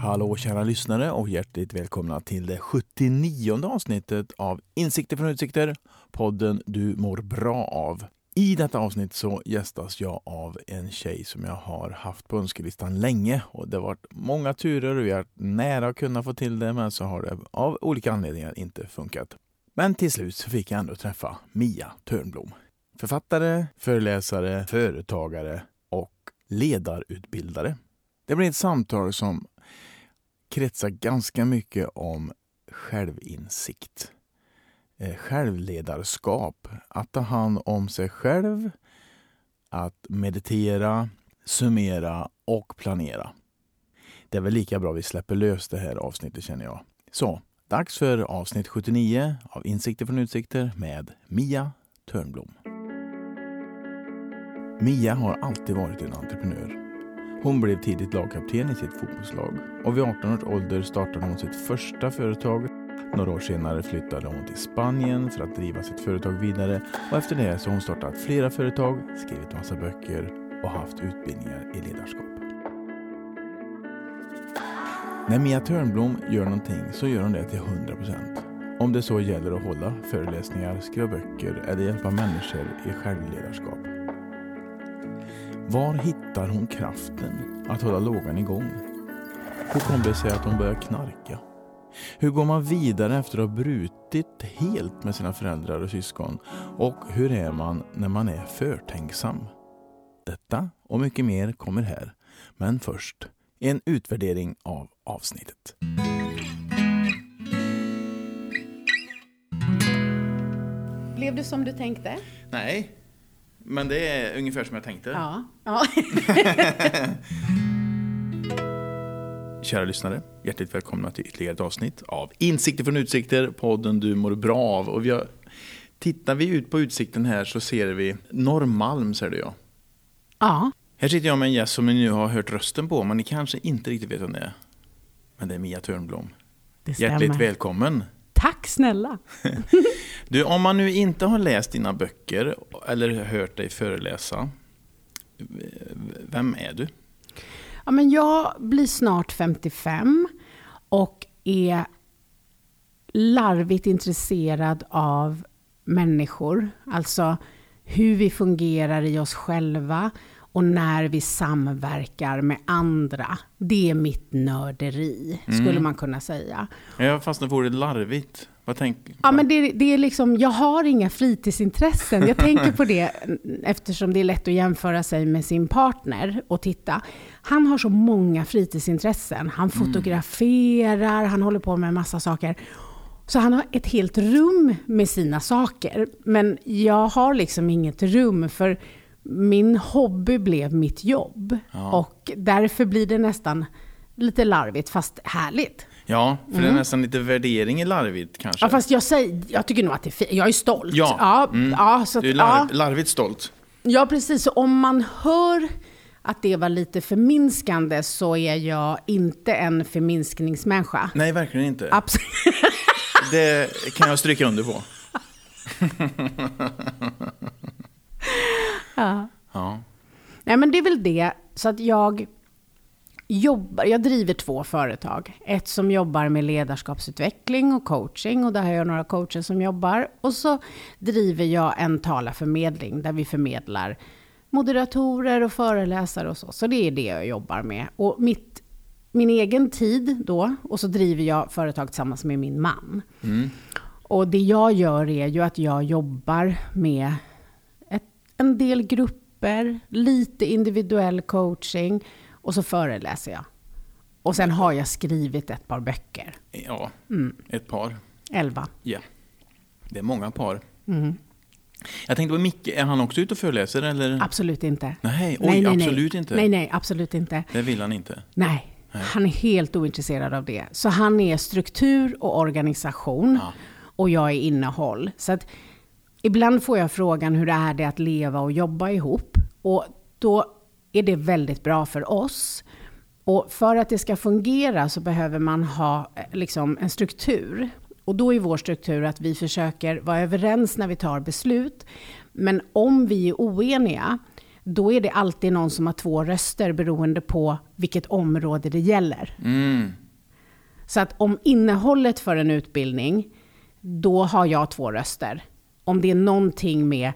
Hallå kära lyssnare och hjärtligt välkomna till det 79 avsnittet av Insikter från utsikter, podden du mår bra av. I detta avsnitt så gästas jag av en tjej som jag har haft på önskelistan länge. Och Det har varit många turer och vi har nära att kunna få till det men så har det av olika anledningar inte funkat. Men till slut så fick jag ändå träffa Mia Törnblom. Författare, föreläsare, företagare och ledarutbildare. Det blir ett samtal som kretsar ganska mycket om självinsikt. Eh, självledarskap, att ta hand om sig själv, att meditera, summera och planera. Det är väl lika bra vi släpper lös det här avsnittet känner jag. Så, dags för avsnitt 79 av Insikter från utsikter med Mia Törnblom. Mia har alltid varit en entreprenör. Hon blev tidigt lagkapten i sitt fotbollslag och vid 18 års ålder startade hon sitt första företag. Några år senare flyttade hon till Spanien för att driva sitt företag vidare och efter det så har hon startat flera företag, skrivit massa böcker och haft utbildningar i ledarskap. När Mia Törnblom gör någonting så gör hon det till 100%. Om det så gäller att hålla föreläsningar, skriva böcker eller hjälpa människor i självledarskap. Var hittar hon kraften att hålla lågan igång? Hur kommer det sig att hon börjar knarka? Hur går man vidare efter att ha brutit helt med sina föräldrar och syskon? Och hur är man när man är förtänksam? Detta och mycket mer kommer här. Men först en utvärdering av avsnittet. Blev det som du tänkte? Nej, men det är ungefär som jag tänkte. Ja. ja. Kära lyssnare, hjärtligt välkomna till ytterligare ett avsnitt av Insikter från utsikter, podden du mår bra av. Och vi har, tittar vi ut på utsikten här så ser vi Norrmalm, ser du ja. ja. Här sitter jag med en gäst som ni nu har hört rösten på, men ni kanske inte riktigt vet vem det är. Men det är Mia Törnblom. Det stämmer. Hjärtligt välkommen. Tack snälla. Du, om man nu inte har läst dina böcker eller hört dig föreläsa, vem är du? Ja, men jag blir snart 55 och är larvigt intresserad av människor. Alltså hur vi fungerar i oss själva och när vi samverkar med andra. Det är mitt nörderi, skulle Mm. man kunna säga. Jag fastnade för ordet larvigt. Vad tänk... Ja, men det, det är liksom, jag har inga fritidsintressen. Jag tänker på det eftersom det är lätt att jämföra sig med sin partner och titta. Han har så många fritidsintressen. Han fotograferar, han håller på med en massa saker. Så han har ett helt rum med sina saker. Men jag har liksom inget rum för min hobby blev mitt jobb. Ja. Och därför blir det nästan lite larvigt fast härligt. Ja, för det är nästan lite värdering i larvigt kanske. Mm. Ja, fast jag, säger, jag tycker nog att det är fint. Jag är stolt. Ja. Ja, Mm. ja, så att, du är larv, ja, larvigt stolt. ja, precis. Så om man hör att det var lite förminskande så är jag inte en förminskningsmänniska. Nej, verkligen inte. Absolut. Det kan jag stryka under på. Ja. Ja. Nej, men det är väl det. Så att jag jobbar, jag driver två företag. Ett som jobbar med ledarskapsutveckling och coaching och där har jag några coacher som jobbar. Och så driver jag en talarförmedling där vi förmedlar moderatorer och föreläsare och så. Så det är det jag jobbar med. Och mitt, min egen tid då, och så driver jag företag tillsammans med min man. Mm. Och det jag gör är ju att jag jobbar med en del grupper, lite individuell coaching och så föreläser jag. Och sen har jag skrivit ett par böcker. Ja, Mm. ett par. Elva. Ja. Det är många par. Mm. Jag tänkte på Micke, är han också ute och föreläser eller? Absolut inte. Nej, oj, absolut nej. inte. Nej, nej, absolut inte. Det vill han inte. Nej, han är helt ointresserad av det. Så han är struktur och organisation Ja. och jag är innehåll. Så att ibland får jag frågan hur är det att leva och jobba ihop? Och då är det väldigt bra för oss. Och för att det ska fungera så behöver man ha eh, liksom, en struktur. Och då är vår struktur att vi försöker vara överens när vi tar beslut. Men om vi är oeniga, då är det alltid någon som har två röster beroende på vilket område det gäller. Mm. Så att om innehållet för en utbildning, då har jag två röster. Om det är någonting med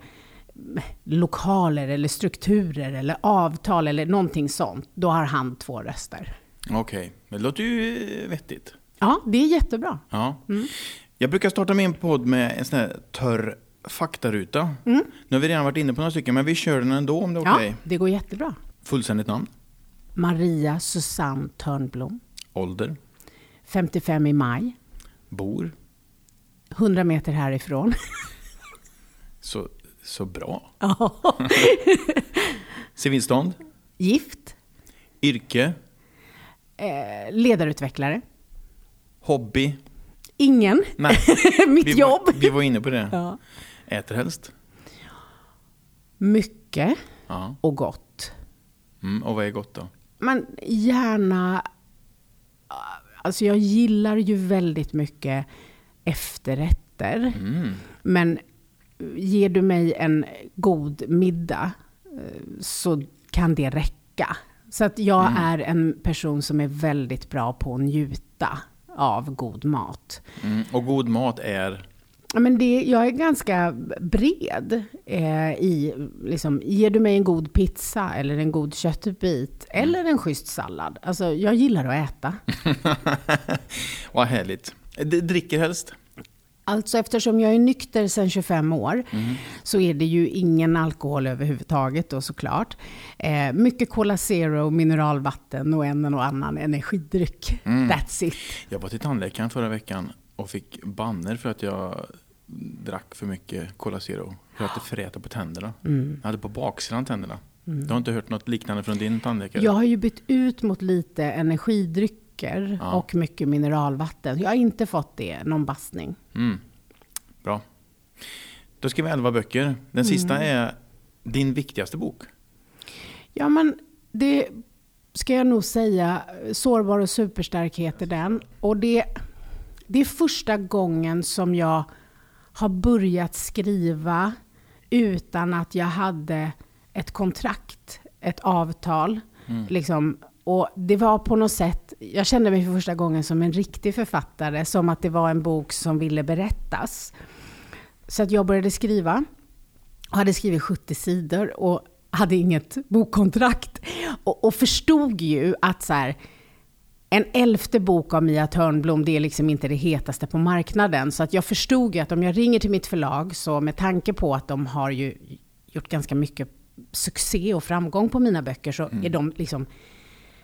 lokaler eller strukturer eller avtal eller någonting sånt, då har han två röster. Okej, det låter ju eh, vettigt. Ja, det är jättebra. Ja. Jag brukar starta min podd med en sån här törr faktaruta. Nu har vi redan varit inne på några stycken, men vi kör den ändå om det är Ja, okej. det går jättebra. Fullständigt namn, Maria Susanne Törnblom, ålder, 55 i maj, bor, 100 meter härifrån. så, så bra. Civilstånd, Gift, yrke, eh, ledarutvecklare. hobby. Ingen. Nej, Mitt vi jobb. Var, vi var inne på det. Ja. Äter helst. Mycket Ja. och gott. Mm, och vad är gott då? Men gärna... Alltså jag gillar ju väldigt mycket efterrätter. Mm. Men ger du mig en god middag eh, så kan det räcka. Så att jag Mm. är en person som är väldigt bra på att njuta av god mat. Mm. Och god mat är? Men det, jag är ganska bred eh, i, liksom, ger du mig en god pizza eller en god köttbit eller en schysst sallad. Alltså, jag gillar att äta. Vad härligt. D- dricker helst? Alltså eftersom jag är nykter sedan 25 år så är det ju ingen alkohol överhuvudtaget då såklart. Eh, mycket Cola Zero, mineralvatten och en och annan energidryck. That's it. Jag var till tandläkaren förra veckan och fick banner för att jag drack för mycket Cola Zero. För att det fräter på tänderna. Jag hade på baksidan tänderna. Du har inte hört något liknande från din tandläkare? Jag har ju bytt ut mot lite energidrycker Ja. och mycket mineralvatten. Jag har inte fått det, någon bastning. Mm. Bra. Då ska vi elva böcker. Den sista är din viktigaste bok. Ja, men det ska jag nog säga. Sårbar och superstark heter den. Och det, det är första gången som jag har börjat skriva utan att jag hade ett kontrakt, ett avtal. Liksom. Och det var på något sätt, jag kände mig för första gången som en riktig författare, som att det var en bok som ville berättas. Så att jag började skriva hade skrivit 70 sidor och hade inget bokkontrakt. Och, och förstod ju att så här, en elfte bok av Mia Törnblom, det är liksom inte det hetaste på marknaden. Så att jag förstod ju att om jag ringer till mitt förlag, så med tanke på att de har ju gjort ganska mycket succé och framgång på mina böcker, så är de liksom,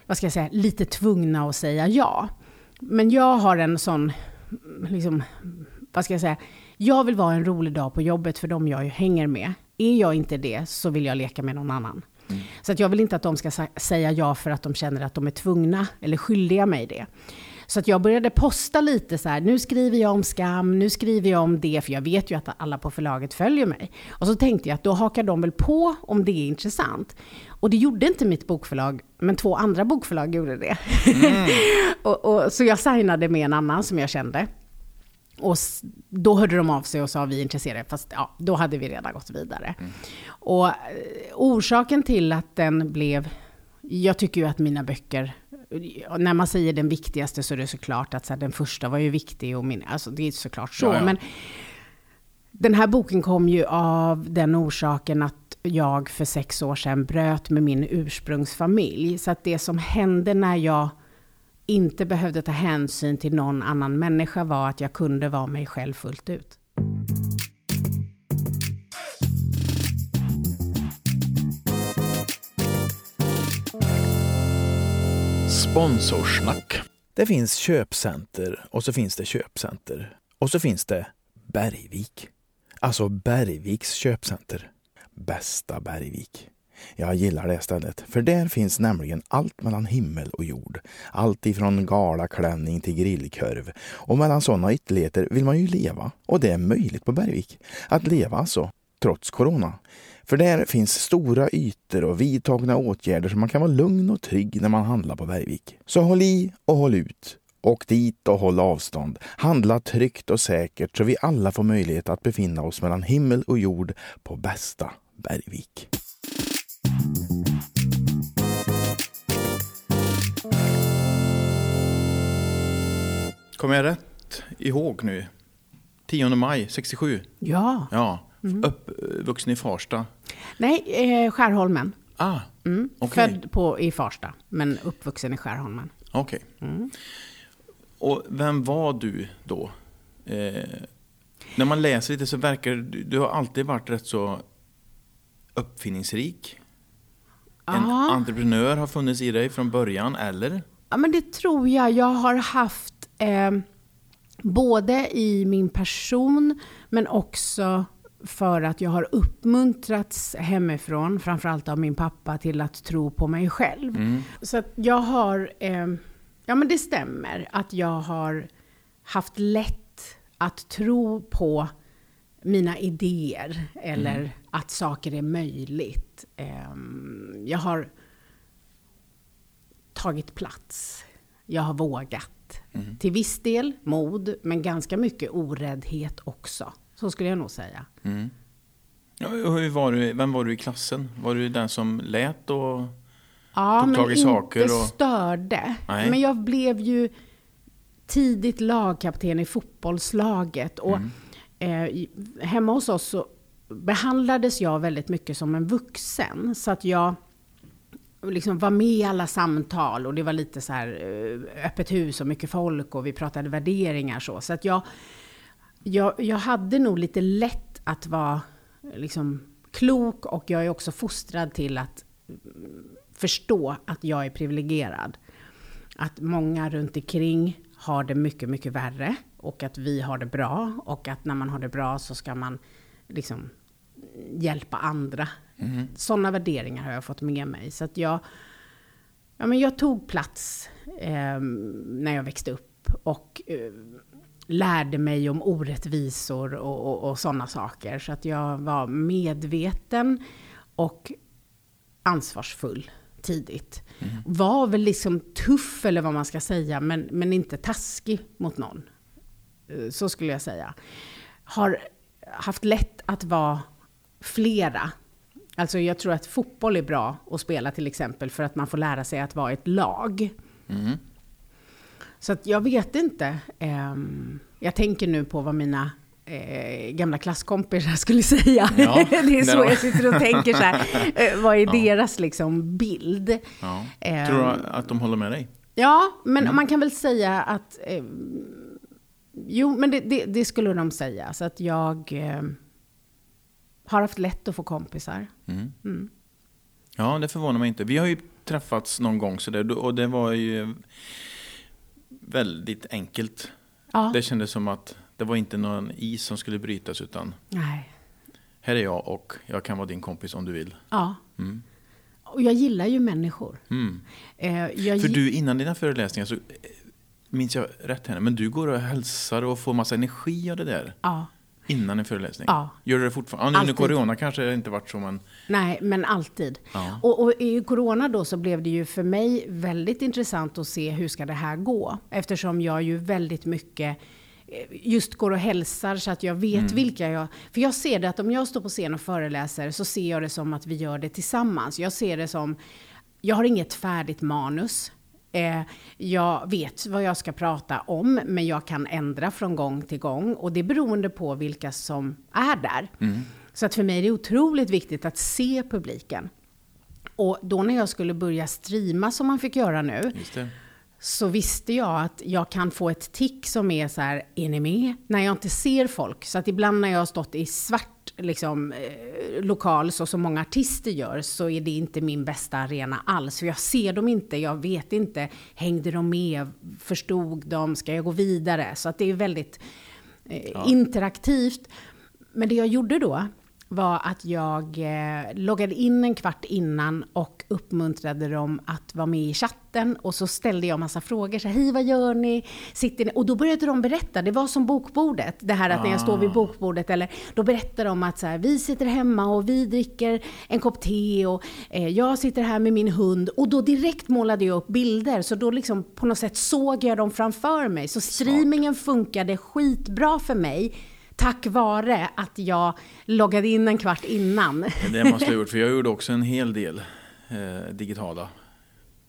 vad ska jag säga, lite tvungna att säga ja. Men jag har en sån, liksom, vad ska jag säga, jag vill vara en rolig dag på jobbet för de jag hänger med. Är jag inte det så vill jag leka med någon annan. Så att jag vill inte att de ska säga ja för att de känner att de är tvungna eller skyldiga mig det. Så att jag började posta lite så här, nu skriver jag om skam, nu skriver jag om det, för jag vet ju att alla på förlaget följer mig. Och så tänkte jag att då hakar de väl på om det är intressant. Och det gjorde inte mitt bokförlag, men två andra bokförlag gjorde det. och, och, så jag signade med en annan som jag kände. Och då hörde de av sig och sa vi är intresserade, fast ja, då hade vi redan gått vidare. Och eh, orsaken till att den blev, jag tycker ju att mina böcker, när man säger den viktigaste så är det såklart att så här, den första var ju viktig och min, alltså det är såklart så. Ja, ja. Men den här boken kom ju av den orsaken att jag för sex år sedan bröt med min ursprungsfamilj. Så att det som hände när jag inte behövde ta hänsyn till någon annan människa var att jag kunde vara mig själv fullt ut. Sponsorsnack. Det finns köpcenter och så finns det köpcenter. Och så finns det Bergvik. Alltså Bergviks köpcenter. Bästa Bergvik. Jag gillar det stället, för där finns nämligen allt mellan himmel och jord. Allt ifrån galaklänning till grillkorv. Och mellan sådana ytterligheter vill man ju leva. Och det är möjligt på Bergvik. Att leva alltså, trots corona. För där finns stora ytor och vidtagna åtgärder så man kan vara lugn och trygg när man handlar på Bergvik. Så håll i och håll ut Åk dit och håll avstånd. Handla tryggt och säkert så vi alla får möjlighet att befinna oss mellan himmel och jord på bästa Bergvik. Kommer jag rätt ihåg nu? 10 maj 67? Ja. Ja. Uppvuxen i Farsta? Nej, eh, Skärholmen. Ah, Mm. Okej. Född på, i Farsta, men uppvuxen i Skärholmen. okej. Mm. Och vem var du då? Eh, när man läser lite så verkar du, du har alltid varit rätt så uppfinningsrik. En Ja. entreprenör har funnits i dig från början, eller? Ja, men det tror jag. Jag har haft eh, både i min person, men också för att jag har uppmuntrats hemifrån, framförallt av min pappa, till att tro på mig själv. Så att jag har, eh, ja men det stämmer, att jag har haft lätt att tro på mina idéer eller att saker är möjligt. Ehm, Jag har tagit plats. Jag har vågat. Till viss del mod, men ganska mycket oräddhet också. Så skulle jag nog säga. Ja, och hur var du, vem var du i klassen? Var du den som lät och... Ja, Tog men tag i inte saker och- störde. Nej. Men jag blev ju tidigt lagkapten i fotbollslaget. Och Mm. eh, hemma hos oss så behandlades jag väldigt mycket som en vuxen. Så att jag liksom var med i alla samtal och det var lite så här eh, öppet hus och mycket folk och vi pratade värderingar så. Så att jag, jag, jag hade nog lite lätt att vara liksom klok och jag är också fostrad till att förstå att jag är privilegierad. Att många runt omkring har det mycket, mycket värre och att vi har det bra och att när man har det bra så ska man liksom hjälpa andra. Sådana värderingar har jag fått med mig. Så att jag, ja, men jag tog plats eh, när jag växte upp och eh, lärde mig om orättvisor och, och, och sådana saker. Så att jag var medveten och ansvarsfull tidigt. Var väl liksom tuff eller vad man ska säga, men, men inte taskig mot någon. Eh, Så skulle jag säga. Har haft lätt att vara flera. Alltså jag tror att fotboll är bra att spela till exempel för att man får lära sig att vara ett lag. Mm. Så jag vet inte. Ehm, jag tänker nu på vad mina eh, gamla klasskompisar skulle säga. Ja, det är så jag sitter och tänker så här. Eh, vad är deras liksom bild? Ja. Ehm, Tror du att de håller med dig? Ja, men Mm. man kan väl säga att... Eh, jo, men det, det, det skulle de säga. Så att jag eh, har haft lätt att få kompisar. Mm. Ja, det förvånar mig inte. Vi har ju träffats någon gång så där, och det var ju väldigt enkelt. Ja. Det kändes som att det var inte någon is som skulle brytas utan Nej. här är jag och jag kan vara din kompis om du vill. Ja. Och jag gillar ju människor. Mm. Eh, jag För du, innan dina föreläsningar så eh, minns jag rätt här, men du går och hälsar och får massa energi av det där Ja. innan en föreläsning. Ja. Gör du det fortfarande? Ja, nu under corona kanske det inte varit så, men Nej, men alltid. Ja. Och, och i corona då så blev det ju för mig väldigt intressant att se hur ska det här gå? Eftersom jag ju väldigt mycket just går och hälsar så att jag vet Mm. vilka jag... För jag ser det att om jag står på scen och föreläser så ser jag det som att vi gör det tillsammans. Jag ser det som... Jag har inget färdigt manus. Eh, jag vet vad jag ska prata om, men jag kan ändra från gång till gång. Och det är beroende på vilka som är där. Så att för mig är det otroligt viktigt att se publiken. Och då när jag skulle börja streama som man fick göra nu. Så visste jag att jag kan få ett tick som är så här, är ni med? När jag inte ser folk. Så att ibland när jag har stått i svart liksom, eh, lokal, så som många artister gör, så är det inte min bästa arena alls. För jag ser dem inte, jag vet inte, hängde de med, förstod de, ska jag gå vidare? Så att det är väldigt eh, interaktivt. Men det jag gjorde då, var att jag eh, loggade in en kvart innan och uppmuntrade dem att vara med i chatten. Och så ställde jag massa frågor. Så Hej, vad gör ni? Sitter ni? Och då började de berätta. Det var som bokbordet. Det här att när jag står vid bokbordet. Eller, då berättar de att så här, vi sitter hemma och vi dricker en kopp te. Och eh, jag sitter här med min hund. Och då direkt målade jag upp bilder. Så då liksom på något sätt såg jag dem framför mig. Så streamingen funkade skitbra för mig tack vare att jag loggade in en kvart innan. Det måste jag ha gjort, för jag gjorde också en hel del eh, digitala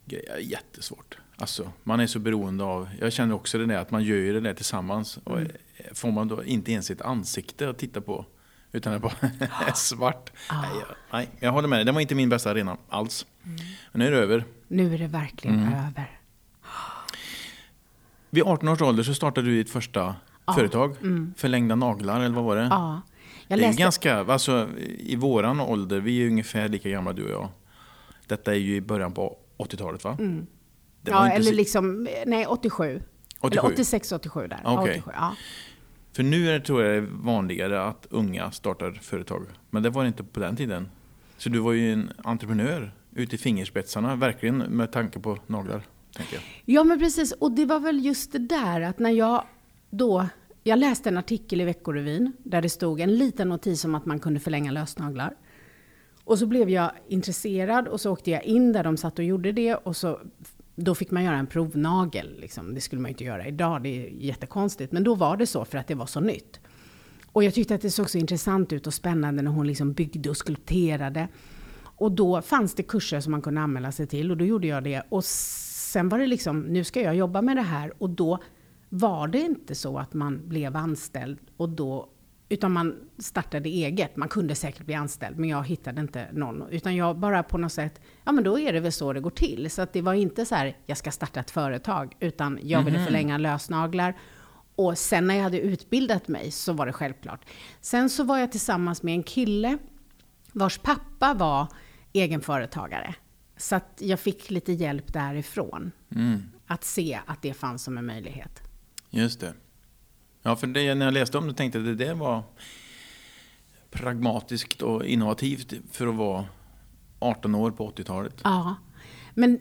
grejer. Jättesvårt. Alltså, man är så beroende av, jag känner också det där att man gör ju det där tillsammans. Och mm. Får man då inte ens ett ansikte att titta på, utan det bara är svart. Ah. Nej, jag, nej, jag håller med dig, det var inte min bästa arena alls. Mm. Men nu är det över. Nu är det verkligen mm. över. Vid 18 års ålder så startade du ditt första. Företag. Mm. Förlängda naglar, eller vad var det? Ja. Jag det är ganska, alltså, I våran ålder, vi är ungefär lika gamla du och jag. Detta är ju i början på 80-talet va? Mm. Ja, eller så... liksom, nej 87. 87. Eller 86, 87 där. Okay. 87, ja. För nu är det, tror jag det är vanligare att unga startar företag. Men det var det inte på den tiden. Så du var ju en entreprenör ute i fingerspetsarna, verkligen med tanke på naglar. Ja, men precis. Och det var väl just det där att när jag då, jag läste en artikel i Veckorevyn där det stod en liten notis om att man kunde förlänga lösnaglar. Och så blev jag intresserad och så åkte jag in där de satt och gjorde det och så då fick man göra en provnagel. Liksom. Det skulle man inte göra idag, det är jättekonstigt. Men då var det så för att det var så nytt. Och jag tyckte att det såg så intressant ut och spännande när hon liksom byggde och skulpterade. Och då fanns det kurser som man kunde anmäla sig till och då gjorde jag det. Och sen var det liksom, nu ska jag jobba med det här och då var det inte så att man blev anställd och då utan man startade eget. Man kunde säkert bli anställd, men jag hittade inte någon. Utan jag bara på något sätt, ja men då är det väl så det går till. Så att det var inte så här, jag ska starta ett företag, utan jag ville mhm. förlänga lösnaglar. Och sen när jag hade utbildat mig så var det självklart. Sen så var jag tillsammans med en kille vars pappa var egenföretagare. Så att jag fick lite hjälp därifrån. Mm. Att se att det fanns som en möjlighet. Just det. Ja, för det, när jag läste om det tänkte jag att det där var pragmatiskt och innovativt för att vara 18 år på 80-talet. Ja, men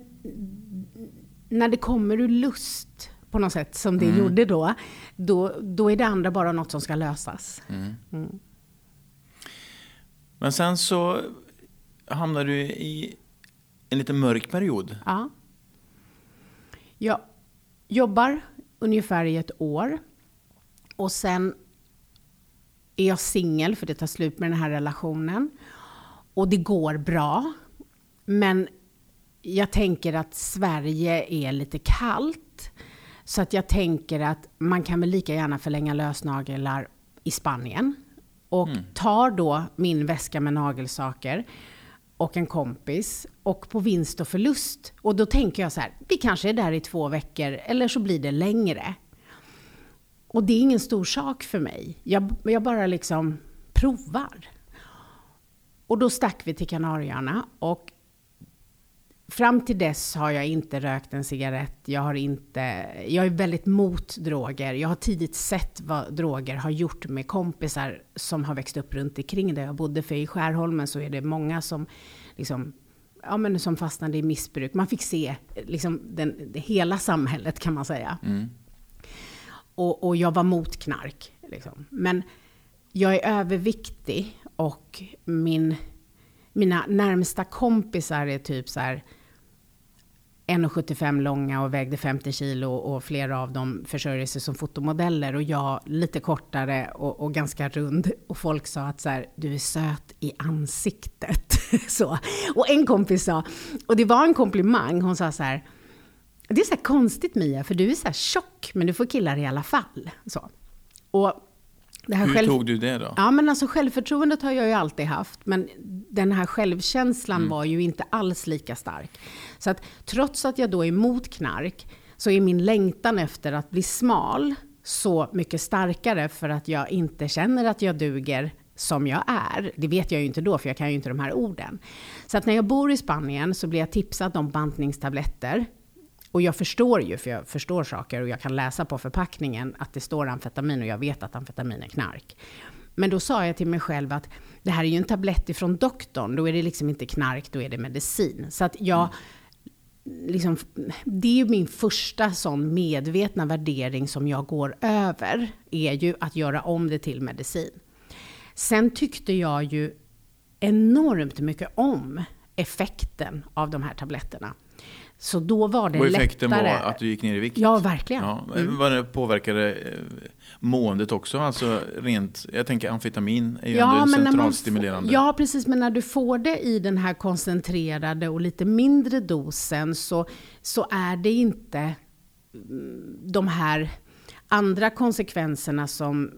när det kommer ur lust på något sätt, som det mm. gjorde då, då, då är det andra bara något som ska lösas. Mm. Mm. Men sen så hamnar du i en lite mörk period. Ja. Jag jobbar ungefär i ett år. Och sen är jag singel, för det tar slut med den här relationen. Och det går bra. Men jag tänker att Sverige är lite kallt. Så att jag tänker att man kan väl lika gärna förlänga lösnaglar i Spanien. Och mm. tar då min väska med nagelsaker och en kompis och på vinst och förlust. Och då tänker jag så här, vi kanske är där i två veckor eller så blir det längre. Och det är ingen stor sak för mig. Jag, jag bara liksom provar. Och då stack vi till Kanarieöarna och fram till dess har jag inte rökt en cigarett. Jag, har inte, jag är väldigt mot droger. Jag har tidigt sett vad droger har gjort med kompisar som har växt upp runt omkring där jag bodde. För i Skärholmen så är det många som, liksom, ja, men som fastnade i missbruk. Man fick se liksom, den, hela samhället kan man säga. Mm. Och, och, jag var mot knark. Liksom. Men jag är överviktig och min, mina närmsta kompisar är typ så här 1,75 långa och vägde 50 kilo och flera av dem försörjer sig som fotomodeller och jag lite kortare och, och ganska rund. Och folk sa att så här, du är söt i ansiktet. så. Och en kompis sa, och det var en komplimang, hon sa så här, det är så här konstigt Mia, för du är så här tjock, men du får killar i alla fall. Så. Och hur själv... tog du det då? Ja, men alltså självförtroendet har jag ju alltid haft, men den här självkänslan mm. var ju inte alls lika stark. Så att trots att jag då är emot knark, så är min längtan efter att bli smal så mycket starkare för att jag inte känner att jag duger som jag är. Det vet jag ju inte då, för jag kan ju inte de här orden. Så att när jag bor i Spanien så blir jag tipsad om bantningstabletter och jag förstår ju, för jag förstår saker och jag kan läsa på förpackningen att det står amfetamin och jag vet att amfetamin är knark. Men då sa jag till mig själv att det här är ju en tablett ifrån doktorn, då är det liksom inte knark, då är det medicin. Så att jag, liksom, det är ju min första sån medvetna värdering som jag går över, är ju att göra om det till medicin. Sen tyckte jag ju enormt mycket om effekten av de här tabletterna. Så då var det och effekten lättare. var att du gick ner i vikt? Ja, verkligen. Ja, mm. Vad det påverkade eh, måendet också? Alltså rent, jag tänker amfetamin är ju ja, ändå centralstimulerande. Får, ja, precis. Men när du får det i den här koncentrerade och lite mindre dosen så, så är det inte mm, de här andra konsekvenserna som,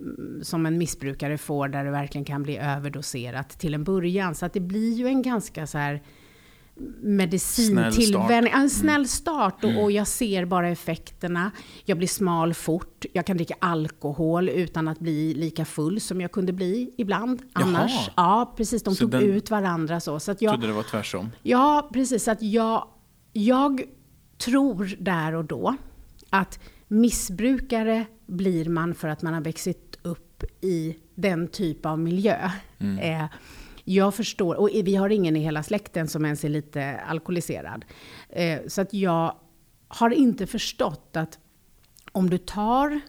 som en missbrukare får där det verkligen kan bli överdoserat till en början. Så att det blir ju en ganska så här medicintillvänjning. En snäll mm. start och, och, jag ser bara effekterna. Jag blir smal fort. Jag kan dricka alkohol utan att bli lika full som jag kunde bli ibland annars. Jaha. Ja, precis. De så tog den, ut varandra så. så att jag trodde det var tvärsom? Ja, precis. Att jag, jag tror där och då att missbrukare blir man för att man har växt upp i den typ av miljö. Mm. Eh, jag förstår, och vi har ingen i hela släkten som ens är lite alkoholiserad. Eh, så att jag har inte förstått att om du tar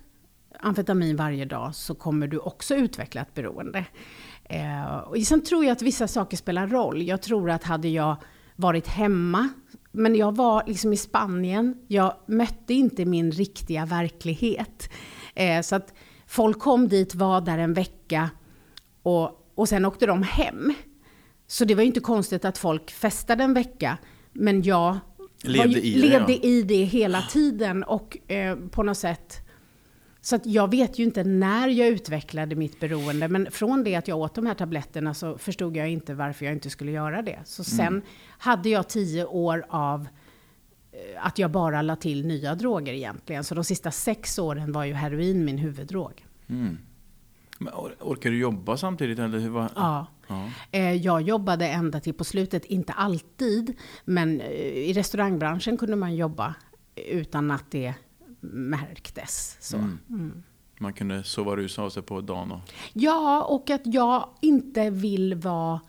amfetamin varje dag så kommer du också utveckla ett beroende. Eh, och sen tror jag att vissa saker spelar roll. Jag tror att hade jag varit hemma, men jag var liksom i Spanien, jag mötte inte min riktiga verklighet. Eh, så att folk kom dit, var där en vecka och och sen åkte de hem. Så det var ju inte konstigt att folk festade en vecka. Men jag levde, i, levde det, ja. i det hela tiden. Och eh, på något sätt... Så att jag vet ju inte när jag utvecklade mitt beroende. Men från det att jag åt de här tabletterna så förstod jag inte varför jag inte skulle göra det. Så sen mm. hade jag tio år av eh, att jag bara la till nya droger egentligen. Så de sista sex åren var ju heroin min huvuddrog. Mm. Men orkar du jobba samtidigt? Eller hur var... ja. ja. Eh, jag jobbade ända till på slutet, inte alltid. Men eh, i restaurangbranschen kunde man jobba utan att det märktes. Så. Mm. Mm. Man kunde sova rusa av sig på dagen? Och... Ja, och att jag inte vill vara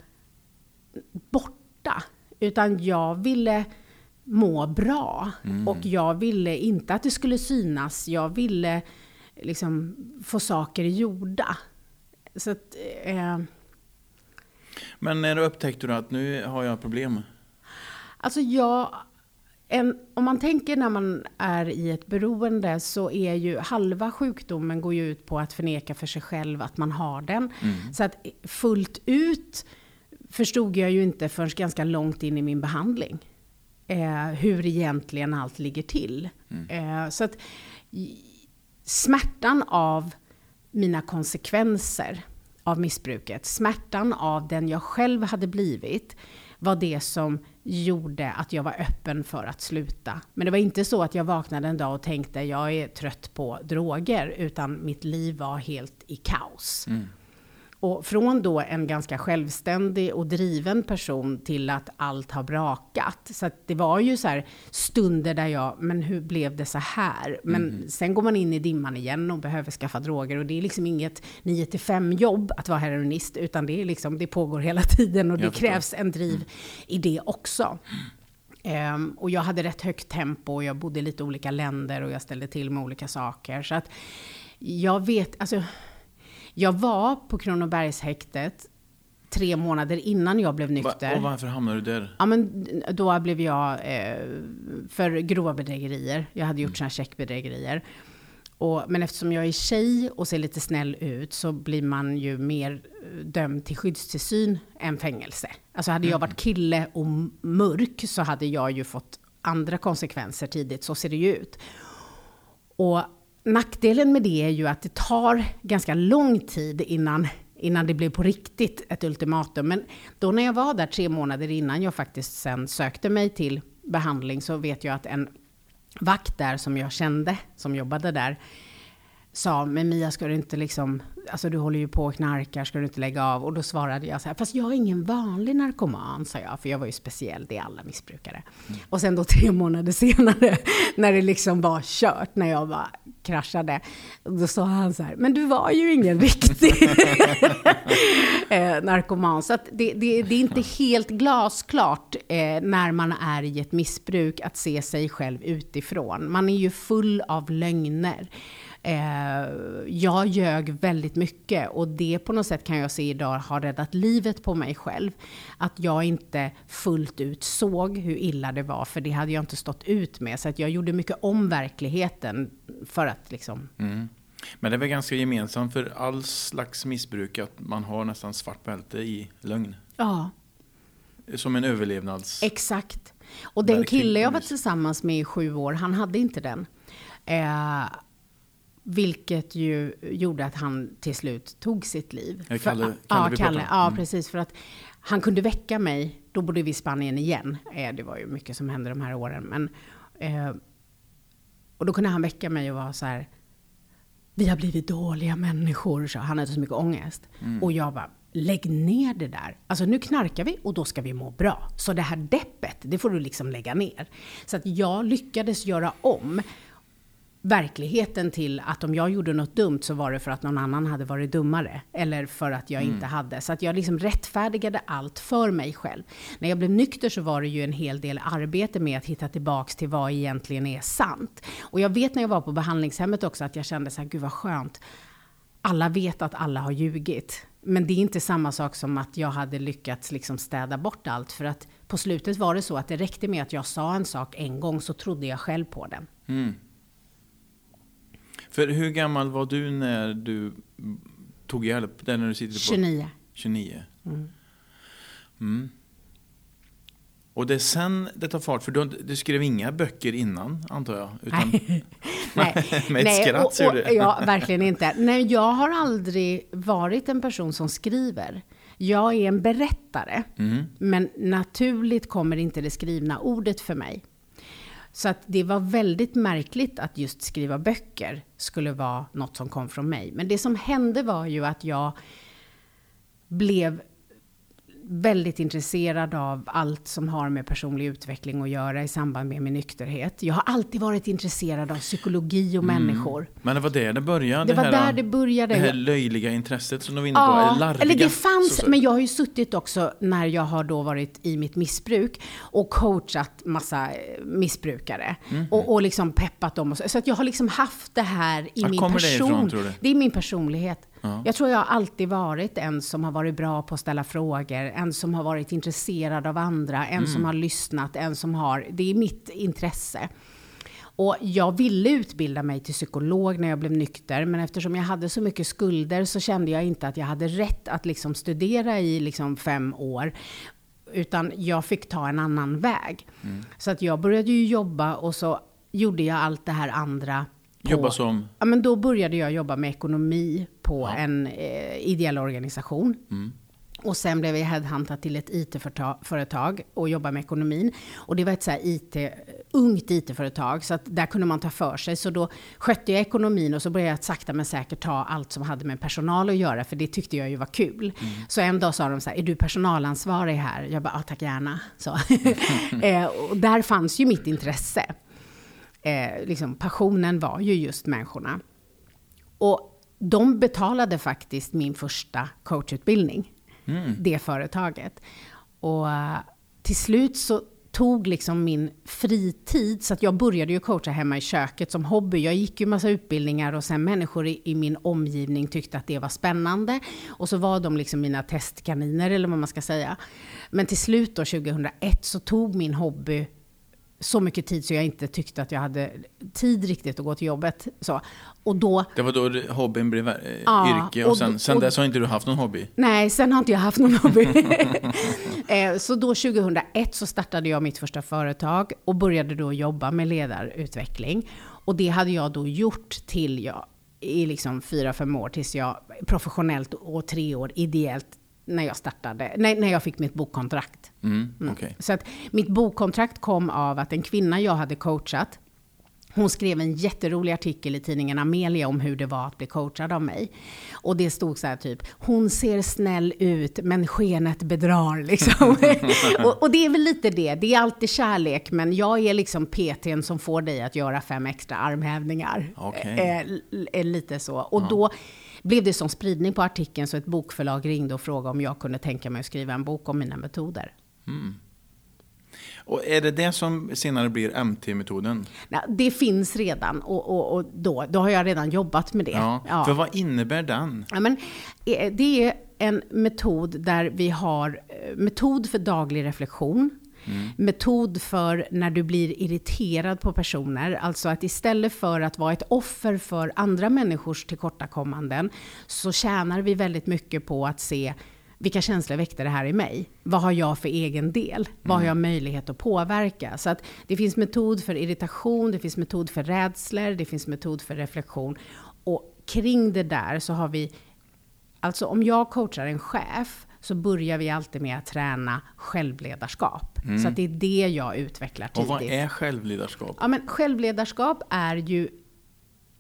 borta. Utan jag ville må bra. Mm. Och jag ville inte att det skulle synas. Jag ville liksom få saker gjorda. Så att, eh, Men när upptäckte du att nu har jag problem? Alltså jag, en, om man tänker när man är i ett beroende så är ju halva sjukdomen går ju ut på att förneka för sig själv att man har den. Mm. Så att fullt ut förstod jag ju inte förrän ganska långt in i min behandling. Eh, hur egentligen allt ligger till. Mm. Eh, så att smärtan av mina konsekvenser av missbruket, smärtan av den jag själv hade blivit, var det som gjorde att jag var öppen för att sluta. Men det var inte så att jag vaknade en dag och tänkte jag är trött på droger, utan mitt liv var helt i kaos. Mm. Och från då en ganska självständig och driven person till att allt har brakat. Så det var ju så här stunder där jag, men hur blev det så här? Men mm. sen går man in i dimman igen och behöver skaffa droger. Och det är liksom inget 9 5 jobb att vara heroinist, utan det, är liksom, det pågår hela tiden och det krävs en driv mm. i det också. Um, och jag hade rätt högt tempo, och jag bodde i lite olika länder och jag ställde till med olika saker. Så att jag vet, alltså jag var på Kronobergshäktet tre månader innan jag blev nykter. Och varför hamnade du där? Ja, men då blev jag eh, för grova bedrägerier. Jag hade gjort mm. sådana checkbedrägerier. Och, men eftersom jag är tjej och ser lite snäll ut så blir man ju mer eh, dömd till skyddstillsyn än fängelse. Alltså hade jag mm. varit kille och mörk så hade jag ju fått andra konsekvenser tidigt. Så ser det ju ut. Och Nackdelen med det är ju att det tar ganska lång tid innan, innan det blir på riktigt ett ultimatum. Men då när jag var där tre månader innan jag faktiskt sen sökte mig till behandling så vet jag att en vakt där som jag kände, som jobbade där, sa, men Mia ska du inte liksom, alltså du håller ju på och knarkar, ska du inte lägga av? Och då svarade jag så här, fast jag är ingen vanlig narkoman, sa jag, för jag var ju speciell, det är alla missbrukare. Mm. Och sen då tre månader senare, när det liksom var kört, när jag bara kraschade, då sa han så här, men du var ju ingen riktig eh, narkoman. Så att det, det, det, är inte helt glasklart eh, när man är i ett missbruk att se sig själv utifrån. Man är ju full av lögner. Eh, jag ljög väldigt mycket och det på något sätt kan jag se idag har räddat livet på mig själv. Att jag inte fullt ut såg hur illa det var, för det hade jag inte stått ut med. Så att jag gjorde mycket om verkligheten för att liksom... Mm. Men det är väl ganska gemensamt för all slags missbruk att man har nästan svart bälte i lögn? Ja. Som en överlevnads... Exakt. Och den kille jag var tillsammans med i sju år, han hade inte den. Eh, vilket ju gjorde att han till slut tog sitt liv. Kalle, Kalle, ja, Kalle, ja, mm. precis. För att han kunde väcka mig, då bodde vi i Spanien igen. Eh, det var ju mycket som hände de här åren. Men, eh, och då kunde han väcka mig och vara så här, vi har blivit dåliga människor. Så han hade så mycket ångest. Mm. Och jag bara, lägg ner det där. Alltså nu knarkar vi och då ska vi må bra. Så det här deppet, det får du liksom lägga ner. Så att jag lyckades göra om verkligheten till att om jag gjorde något dumt så var det för att någon annan hade varit dummare. Eller för att jag mm. inte hade. Så att jag liksom rättfärdigade allt för mig själv. När jag blev nykter så var det ju en hel del arbete med att hitta tillbaks till vad egentligen är sant. Och jag vet när jag var på behandlingshemmet också att jag kände så här, gud vad skönt. Alla vet att alla har ljugit. Men det är inte samma sak som att jag hade lyckats liksom städa bort allt. För att på slutet var det så att det räckte med att jag sa en sak en gång så trodde jag själv på den. Mm. För hur gammal var du när du tog hjälp? Där när du sitter på 29. 29. Mm. Mm. Och det är sen det tar fart, för du, du skrev inga böcker innan, antar jag? Utan, nej, med ett nej, skratt ser du Ja, verkligen inte. Nej, jag har aldrig varit en person som skriver. Jag är en berättare, mm. men naturligt kommer inte det skrivna ordet för mig. Så att det var väldigt märkligt att just skriva böcker skulle vara något som kom från mig. Men det som hände var ju att jag blev väldigt intresserad av allt som har med personlig utveckling att göra i samband med min nykterhet. Jag har alltid varit intresserad av psykologi och mm. människor. Men det var där det började? Det, det var här, där det började. Det här löjliga intresset som du var inne på, ja, larviga, eller det fanns, men jag har ju suttit också när jag har då varit i mitt missbruk och coachat massa eh, missbrukare. Mm. Och, och liksom peppat dem. Och så, så att jag har liksom haft det här i Var min person. Det, ifrån, tror du? det är min personlighet. Ja. Jag tror jag alltid varit en som har varit bra på att ställa frågor, en som har varit intresserad av andra, en mm. som har lyssnat, en som har... Det är mitt intresse. Och jag ville utbilda mig till psykolog när jag blev nykter, men eftersom jag hade så mycket skulder så kände jag inte att jag hade rätt att liksom studera i liksom fem år. Utan jag fick ta en annan väg. Mm. Så att jag började ju jobba och så gjorde jag allt det här andra på, jobba som? Ja, men då började jag jobba med ekonomi på ja. en eh, ideell organisation. Mm. Och sen blev jag headhuntad till ett IT-företag och jobbade med ekonomin. Och det var ett så IT, ungt IT-företag, så att där kunde man ta för sig. Så då skötte jag ekonomin och så började jag sakta men säkert ta allt som hade med personal att göra, för det tyckte jag ju var kul. Mm. Så en dag sa de så här, är du personalansvarig här? Jag bara, ja tack gärna. Så. eh, och där fanns ju mitt intresse eh, liksom, passionen var ju just människorna. Och de betalade faktiskt min första coachutbildning, mm. det företaget. Och uh, till slut så tog liksom min fritid, så att jag började ju coacha hemma i köket som hobby. Jag gick ju massa utbildningar och sen människor i, i, min omgivning tyckte att det var spännande. Och så var de liksom mina testkaniner, eller vad man ska säga. Men till slut då, 2001, så tog min hobby så mycket tid så jag inte tyckte att jag hade tid riktigt att gå till jobbet. Så. Och då, det var då hobbyn blev äh, ja, yrke och, och sen, sen och, dess har inte du haft någon hobby? Nej, sen har inte jag haft någon hobby. eh, så då 2001 så startade jag mitt första företag och började då jobba med ledarutveckling. Och det hade jag då gjort till jag i liksom fyra, fem år tills jag professionellt och tre år ideellt när jag startade, nej, när jag fick mitt bokkontrakt. Mm, mm. okay. Så att mitt bokkontrakt kom av att en kvinna jag hade coachat Hon skrev en jätterolig artikel i tidningen Amelia om hur det var att bli coachad av mig. Och det stod så här typ, hon ser snäll ut men skenet bedrar liksom. och, och, det är väl lite det, det är alltid kärlek men jag är liksom PTn som får dig att göra fem extra armhävningar. Okay. Eh, lite så. Och ja. då blev det som spridning på artikeln så ett bokförlag ringde och frågade om jag kunde tänka mig att skriva en bok om mina metoder. Mm. Och är det det som senare blir MT-metoden? det finns redan och, och, och, då, då har jag redan jobbat med det. Ja, ja. För vad innebär den? Ja, men, eh, det är en metod där vi har eh, metod för daglig reflektion. Mm. Metod för när du blir irriterad på personer. Alltså att istället för att vara ett offer för andra människors tillkortakommanden så tjänar vi väldigt mycket på att se vilka känslor väckte det här i mig? Vad har jag för egen del? Vad har jag mm. möjlighet att påverka? Så att det finns metod för irritation, det finns metod för rädslor, det finns metod för reflektion. Och kring det där så har vi, alltså om jag coachar en chef, så börjar vi alltid med att träna självledarskap. Mm. Så det är det jag utvecklar tidigt. Och vad är självledarskap? Ja, men självledarskap är ju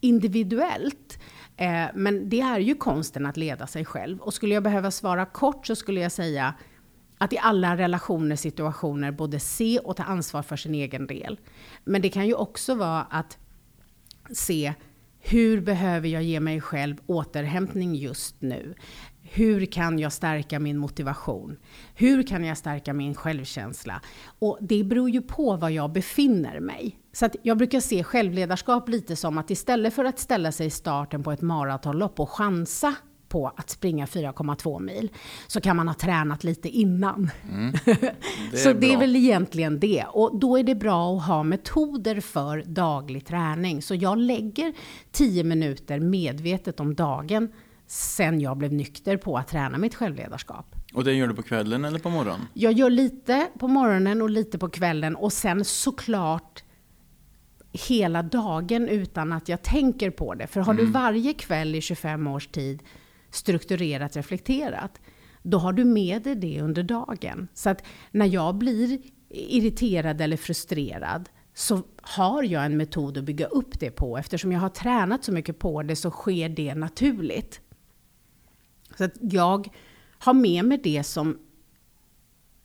individuellt. Eh, men det är ju konsten att leda sig själv. Och skulle jag behöva svara kort så skulle jag säga att i alla relationer, situationer, både se och ta ansvar för sin egen del. Men det kan ju också vara att se hur behöver jag ge mig själv återhämtning just nu? Hur kan jag stärka min motivation? Hur kan jag stärka min självkänsla? Och det beror ju på var jag befinner mig. Så jag brukar se självledarskap lite som att istället för att ställa sig i starten på ett maratonlopp och chansa på att springa 4,2 mil, så kan man ha tränat lite innan. Mm. Det så det är väl egentligen det. Och då är det bra att ha metoder för daglig träning. Så jag lägger 10 minuter medvetet om dagen sen jag blev nykter på att träna mitt självledarskap. Och det gör du på kvällen eller på morgonen? Jag gör lite på morgonen och lite på kvällen och sen såklart hela dagen utan att jag tänker på det. För har mm. du varje kväll i 25 års tid strukturerat, reflekterat, då har du med dig det under dagen. Så att när jag blir irriterad eller frustrerad så har jag en metod att bygga upp det på. Eftersom jag har tränat så mycket på det så sker det naturligt. Så att jag har med mig det som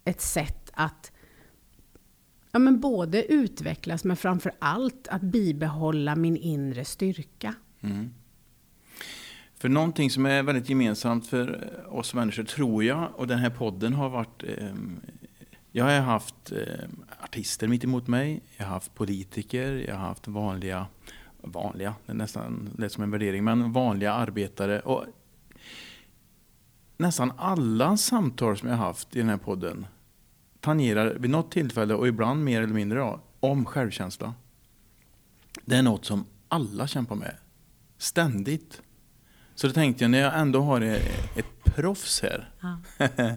ett sätt att ja, men både utvecklas men framför allt att bibehålla min inre styrka. Mm. För någonting som är väldigt gemensamt för eh, oss människor tror jag, och den här podden har varit eh, jag har haft eh, artister mitt emot mig, jag har haft politiker, jag har haft vanliga, vanliga, det är nästan lät som en värdering, men vanliga arbetare. Och nästan alla samtal som jag har haft i den här podden tangerar vid något tillfälle och ibland mer eller mindre om självkänsla. Det är något som alla kämpar med. Ständigt. Så då tänkte jag, när jag ändå har ett proffs här. Ja.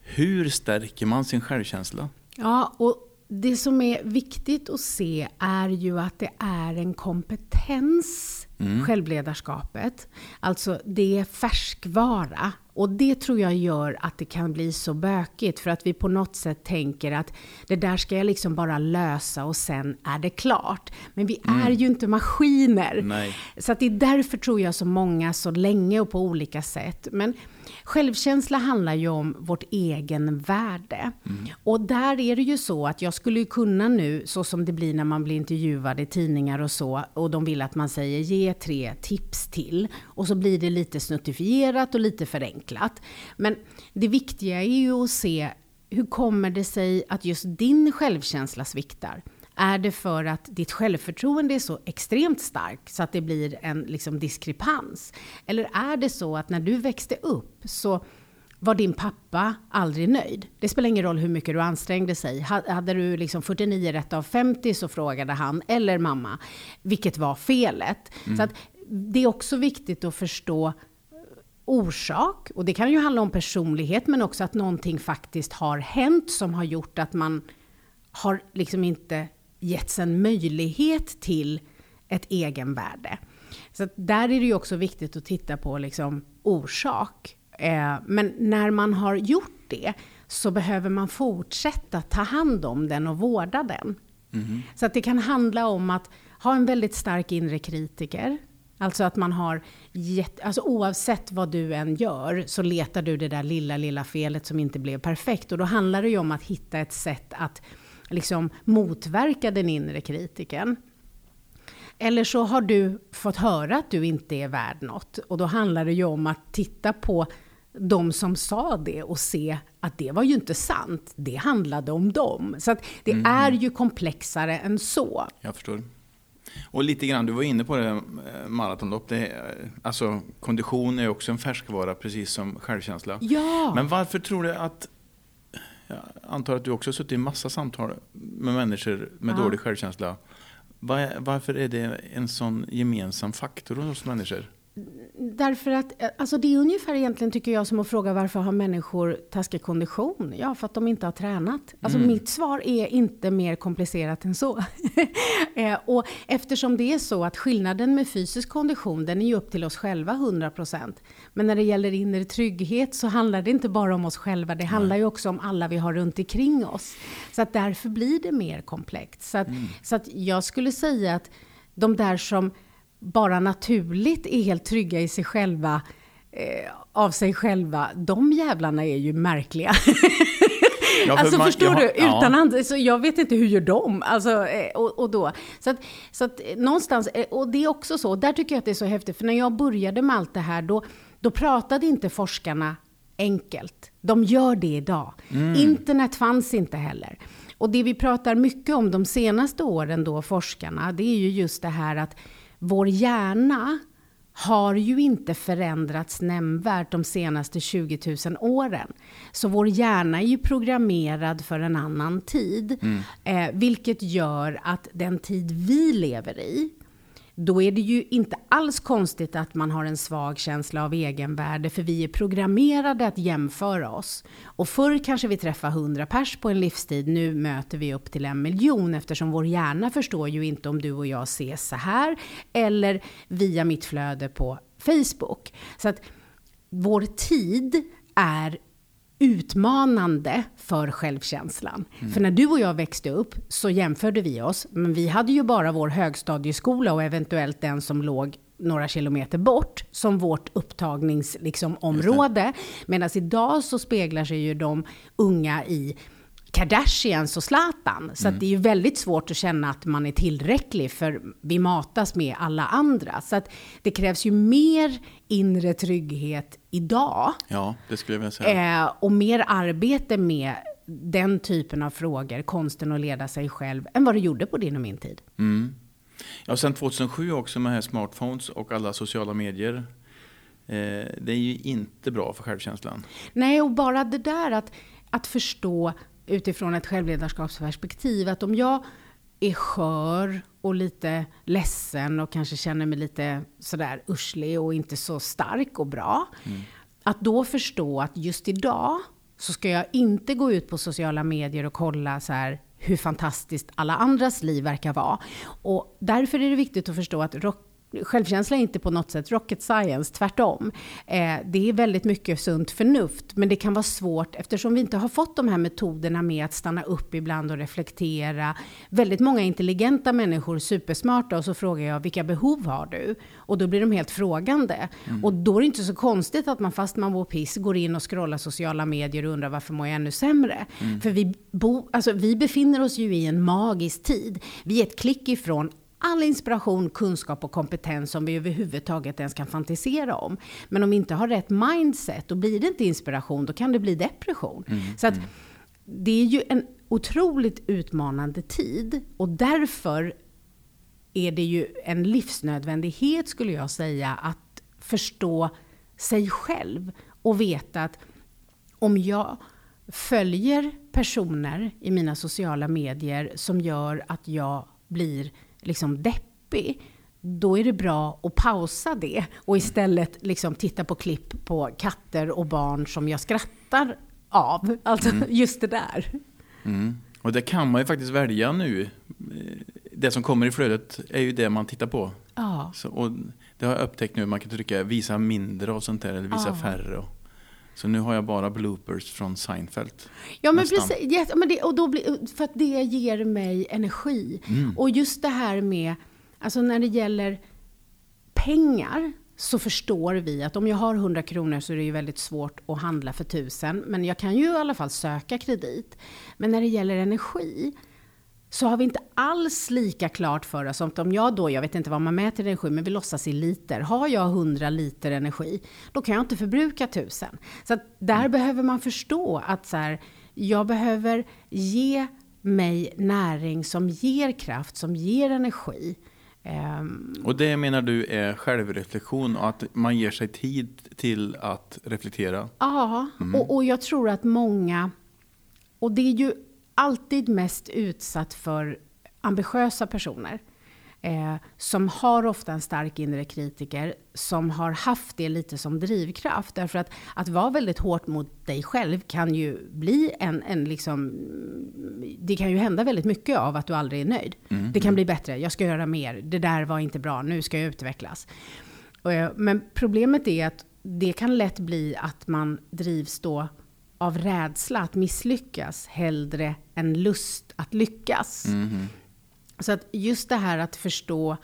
hur stärker man sin självkänsla? Ja, och det som är viktigt att se är ju att det är en kompetens, mm. självledarskapet. Alltså, det är färskvara. Och det tror jag gör att det kan bli så bökigt, för att vi på något sätt tänker att det där ska jag liksom bara lösa och sen är det klart. Men vi mm. är ju inte maskiner. Nej. Så att det är därför tror jag så många så länge och på olika sätt. Men Självkänsla handlar ju om vårt egen värde. Mm. Och där är det ju så att jag skulle kunna nu, så som det blir när man blir intervjuad i tidningar och så, och de vill att man säger ge tre tips till. Och så blir det lite snuttifierat och lite förenklat. Men det viktiga är ju att se hur kommer det sig att just din självkänsla sviktar? Är det för att ditt självförtroende är så extremt starkt så att det blir en liksom, diskrepans? Eller är det så att när du växte upp så var din pappa aldrig nöjd? Det spelar ingen roll hur mycket du ansträngde sig. Hade du liksom 49 rätt av 50 så frågade han, eller mamma, vilket var felet? Mm. Så att det är också viktigt att förstå orsak. Och det kan ju handla om personlighet, men också att någonting faktiskt har hänt som har gjort att man har liksom inte getts en möjlighet till ett egenvärde. Så där är det ju också viktigt att titta på liksom orsak. Eh, men när man har gjort det så behöver man fortsätta ta hand om den och vårda den. Mm. Så att det kan handla om att ha en väldigt stark inre kritiker. Alltså att man har, jätte, alltså oavsett vad du än gör, så letar du det där lilla, lilla felet som inte blev perfekt. Och då handlar det ju om att hitta ett sätt att liksom motverka den inre kritiken. Eller så har du fått höra att du inte är värd något. Och då handlar det ju om att titta på de som sa det och se att det var ju inte sant. Det handlade om dem. Så att det mm. är ju komplexare än så. Jag förstår. Och lite grann, du var inne på det, eh, maratonlopp. Det, alltså, kondition är också en färskvara, precis som självkänsla. Ja. Men varför tror du att jag antar att du också har suttit i massa samtal med människor med ja. dålig självkänsla. Var, varför är det en sån gemensam faktor hos människor? Därför att, alltså det är ungefär egentligen tycker jag som att fråga varför har människor taskig kondition? Ja, för att de inte har tränat. Alltså mm. mitt svar är inte mer komplicerat än så. Eh, och eftersom det är så att skillnaden med fysisk kondition, den är ju upp till oss själva 100%. Men när det gäller inre trygghet så handlar det inte bara om oss själva, det handlar Nej. ju också om alla vi har runt omkring oss. Så att därför blir det mer komplext. Så att, mm. så att jag skulle säga att de där som bara naturligt är helt trygga i sig själva, eh, av sig själva, de jävlarna är ju märkliga. Ja, för alltså man, förstår du, utan ja. and, så jag vet inte hur gör de? Alltså, eh, och, och då. Så att, så att eh, någonstans, eh, och det är också så, där tycker jag att det är så häftigt, för när jag började med allt det här, då, då pratade inte forskarna enkelt. De gör det idag. Mm. Internet fanns inte heller. Och det vi pratar mycket om de senaste åren då, forskarna, det är ju just det här att vår hjärna har ju inte förändrats nämnvärt de senaste 20 000 åren. Så vår hjärna är ju programmerad för en annan tid. Mm. Eh, vilket gör att den tid vi lever i, då är det ju inte alls konstigt att man har en svag känsla av egenvärde, för vi är programmerade att jämföra oss. Och förr kanske vi träffade 100 pers på en livstid, nu möter vi upp till en miljon, eftersom vår hjärna förstår ju inte om du och jag ses så här, eller via mitt flöde på Facebook. Så att vår tid är utmanande för självkänslan. Mm. För när du och jag växte upp så jämförde vi oss, men vi hade ju bara vår högstadieskola och eventuellt den som låg några kilometer bort som vårt upptagningsområde. Liksom, Medan idag så speglar sig ju de unga i Kardashians och Zlatan. Så mm. det är ju väldigt svårt att känna att man är tillräcklig, för vi matas med alla andra. Så att det krävs ju mer inre trygghet idag. Ja, det skulle jag vilja säga. Eh, och mer arbete med den typen av frågor, konsten att leda sig själv, än vad det gjorde på din och min tid. Mm. Ja, sen 2007 också med här smartphones och alla sociala medier. Eh, det är ju inte bra för självkänslan. Nej, och bara det där att, att förstå utifrån ett självledarskapsperspektiv att om jag är skör och lite ledsen och kanske känner mig lite sådär urslig och inte så stark och bra. Mm. Att då förstå att just idag så ska jag inte gå ut på sociala medier och kolla så här hur fantastiskt alla andras liv verkar vara. Och därför är det viktigt att förstå att rock självkänsla är inte på något sätt rocket science, tvärtom. Eh, det är väldigt mycket sunt förnuft, men det kan vara svårt eftersom vi inte har fått de här metoderna med att stanna upp ibland och reflektera. Väldigt många intelligenta människor, supersmarta, och så frågar jag vilka behov har du? Och då blir de helt frågande. Mm. Och då är det inte så konstigt att man fast man mår piss går in och scrollar sociala medier och undrar varför mår jag ännu sämre? Mm. För vi, bo, alltså, vi befinner oss ju i en magisk tid. Vi är ett klick ifrån all inspiration, kunskap och kompetens som vi överhuvudtaget ens kan fantisera om. Men om vi inte har rätt mindset, då blir det inte inspiration, då kan det bli depression. Mm, Så att, mm. det är ju en otroligt utmanande tid och därför är det ju en livsnödvändighet, skulle jag säga, att förstå sig själv och veta att om jag följer personer i mina sociala medier som gör att jag blir liksom deppig, då är det bra att pausa det och istället liksom titta på klipp på katter och barn som jag skrattar av. Alltså mm. just det där. Mm. Och det kan man ju faktiskt välja nu. Det som kommer i flödet är ju det man tittar på. Ja. Så, och det har jag upptäckt nu, man kan trycka visa mindre och sånt där, eller visa ja. färre. Och, så nu har jag bara bloopers från Seinfeld. Ja, men precis. Ja, men det, och då blir, för att det ger mig energi. Mm. Och just det här med Alltså när det gäller pengar så förstår vi att om jag har 100 kronor så är det ju väldigt svårt att handla för 1000. Men jag kan ju i alla fall söka kredit. Men när det gäller energi så har vi inte alls lika klart för oss. Om jag då, jag vet inte vad man mäter energi, men vi låtsas i liter. Har jag 100 liter energi, då kan jag inte förbruka 1000. Så att där mm. behöver man förstå att så här, jag behöver ge mig näring som ger kraft, som ger energi. Um, och det menar du är självreflektion och att man ger sig tid till att reflektera? Ja, mm. och, och jag tror att många, och det är ju alltid mest utsatt för ambitiösa personer. Eh, som har ofta en stark inre kritiker, som har haft det lite som drivkraft. Därför att att vara väldigt hårt mot dig själv kan ju bli en, en liksom... Det kan ju hända väldigt mycket av att du aldrig är nöjd. Mm. Det kan bli bättre, jag ska göra mer, det där var inte bra, nu ska jag utvecklas. Eh, men problemet är att det kan lätt bli att man drivs då av rädsla att misslyckas hellre än lust att lyckas. Mm. Så att just det här att förstå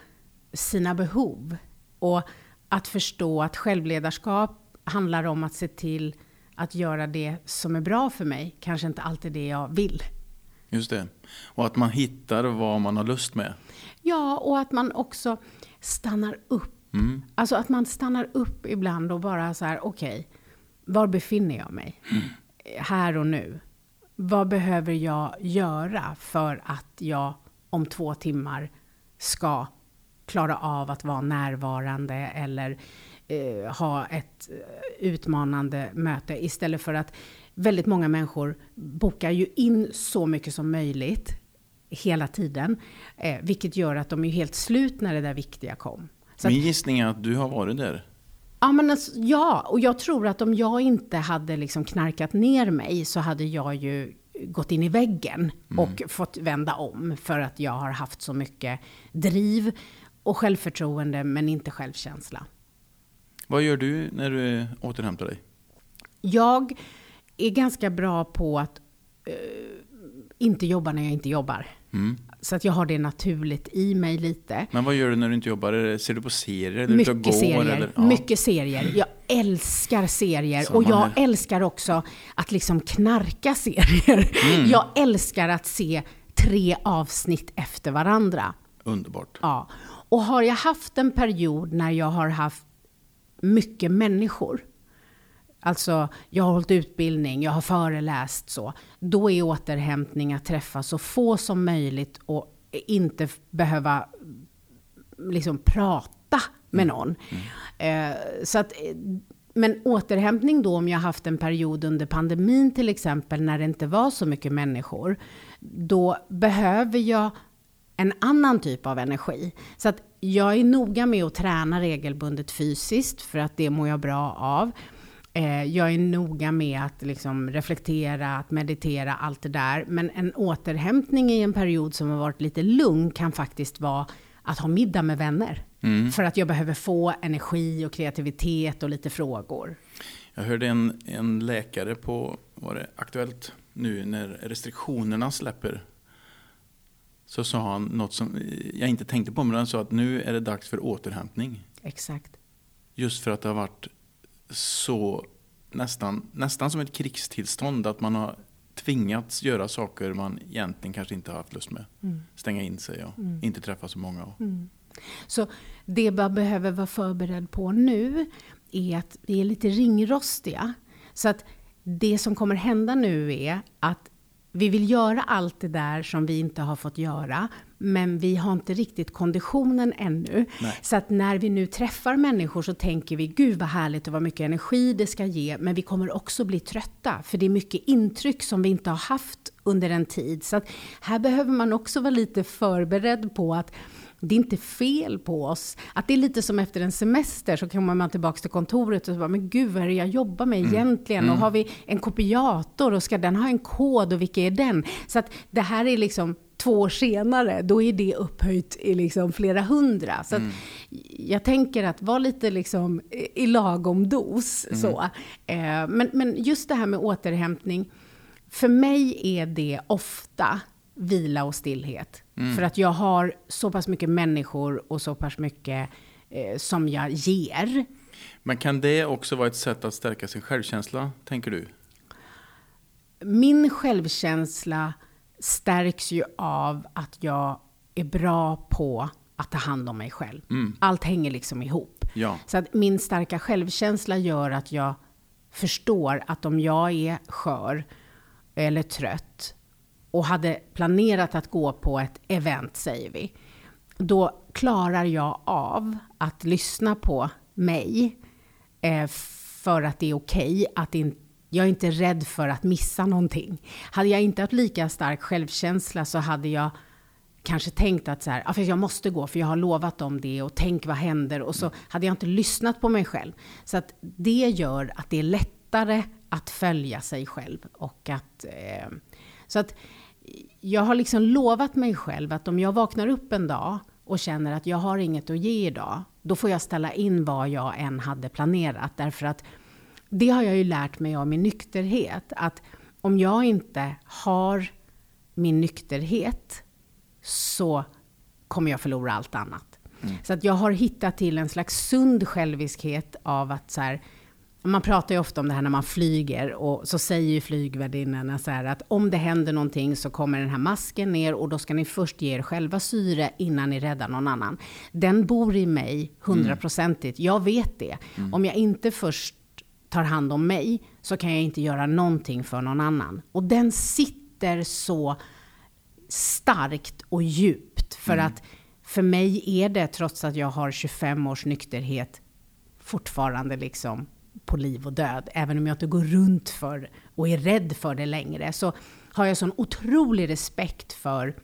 sina behov och att förstå att självledarskap handlar om att se till att göra det som är bra för mig, kanske inte alltid det jag vill. Just det. Och att man hittar vad man har lust med. Ja, och att man också stannar upp. Mm. Alltså att man stannar upp ibland och bara så här, okej, okay, var befinner jag mig? Mm här och nu. Vad behöver jag göra för att jag om två timmar ska klara av att vara närvarande eller eh, ha ett eh, utmanande möte istället för att väldigt många människor bokar ju in så mycket som möjligt hela tiden, eh, vilket gör att de är helt slut när det där viktiga kom. Så Min gissning är att du har varit där. Ja, men alltså, ja, och jag tror att om jag inte hade liksom knarkat ner mig så hade jag ju gått in i väggen mm. och fått vända om för att jag har haft så mycket driv och självförtroende men inte självkänsla. Vad gör du när du återhämtar dig? Jag är ganska bra på att uh, inte jobba när jag inte jobbar. Mm. Så att jag har det naturligt i mig lite. Men vad gör du när du inte jobbar? Ser du på serier? Eller mycket går, serier. Eller? Ja. Mycket serier. Jag älskar serier. Samma och jag här. älskar också att liksom knarka serier. Mm. Jag älskar att se tre avsnitt efter varandra. Underbart. Ja. Och har jag haft en period när jag har haft mycket människor, Alltså, jag har hållit utbildning, jag har föreläst så. Då är återhämtning att träffa så få som möjligt och inte behöva liksom prata med mm. någon. Mm. Eh, så att, men återhämtning då, om jag haft en period under pandemin till exempel, när det inte var så mycket människor, då behöver jag en annan typ av energi. Så att jag är noga med att träna regelbundet fysiskt, för att det mår jag bra av. Eh, jag är noga med att liksom reflektera, att meditera, allt det där. Men en återhämtning i en period som har varit lite lugn kan faktiskt vara att ha middag med vänner. Mm. För att jag behöver få energi och kreativitet och lite frågor. Jag hörde en, en läkare på, var det Aktuellt nu när restriktionerna släpper. Så sa han något som jag inte tänkte på, men han sa att nu är det dags för återhämtning. Exakt. Just för att det har varit så nästan, nästan som ett krigstillstånd. Att man har tvingats göra saker man egentligen kanske inte har haft lust med. Mm. Stänga in sig och mm. inte träffa så många. Mm. Så det man behöver vara förberedd på nu är att vi är lite ringrostiga. Så att det som kommer hända nu är att vi vill göra allt det där som vi inte har fått göra, men vi har inte riktigt konditionen ännu. Nej. Så att när vi nu träffar människor så tänker vi, gud vad härligt och vad mycket energi det ska ge, men vi kommer också bli trötta, för det är mycket intryck som vi inte har haft under en tid. Så att här behöver man också vara lite förberedd på att det är inte fel på oss. Att det är lite som efter en semester så kommer man tillbaka till kontoret och så bara, men gud vad är det jag jobbar med mm. egentligen? Mm. Och har vi en kopiator och ska den ha en kod och vilken är den? Så att det här är liksom två år senare, då är det upphöjt i liksom flera hundra. Så mm. jag tänker att vara lite liksom i lagom dos. Mm. Så. Eh, men, men just det här med återhämtning, för mig är det ofta vila och stillhet. För att jag har så pass mycket människor och så pass mycket eh, som jag ger. Men kan det också vara ett sätt att stärka sin självkänsla, tänker du? Min självkänsla stärks ju av att jag är bra på att ta hand om mig själv. Allt hänger liksom ihop. Ja. Så att min starka självkänsla gör att jag förstår att om jag är skör eller trött och hade planerat att gå på ett event, säger vi, då klarar jag av att lyssna på mig eh, för att det är okej att in, jag är inte rädd för att missa någonting. Hade jag inte haft lika stark självkänsla så hade jag kanske tänkt att så här, för jag måste gå för jag har lovat dem det och tänk vad händer och så hade jag inte lyssnat på mig själv. Så att det gör att det är lättare att följa sig själv och att eh, så att jag har liksom lovat mig själv att om jag vaknar upp en dag och känner att jag har inget att ge idag, då får jag ställa in vad jag än hade planerat. Därför att det har jag ju lärt mig av min nykterhet, att om jag inte har min nykterhet så kommer jag förlora allt annat. Så att jag har hittat till en slags sund själviskhet av att så här, man pratar ju ofta om det här när man flyger och så säger ju flygvärdinnorna så här att om det händer någonting så kommer den här masken ner och då ska ni först ge er själva syre innan ni räddar någon annan. Den bor i mig hundraprocentigt. Jag vet det. Om jag inte först tar hand om mig så kan jag inte göra någonting för någon annan. Och den sitter så starkt och djupt. För att för mig är det, trots att jag har 25 års nykterhet, fortfarande liksom på liv och död. Även om jag inte går runt för och är rädd för det längre, så har jag sån otrolig respekt för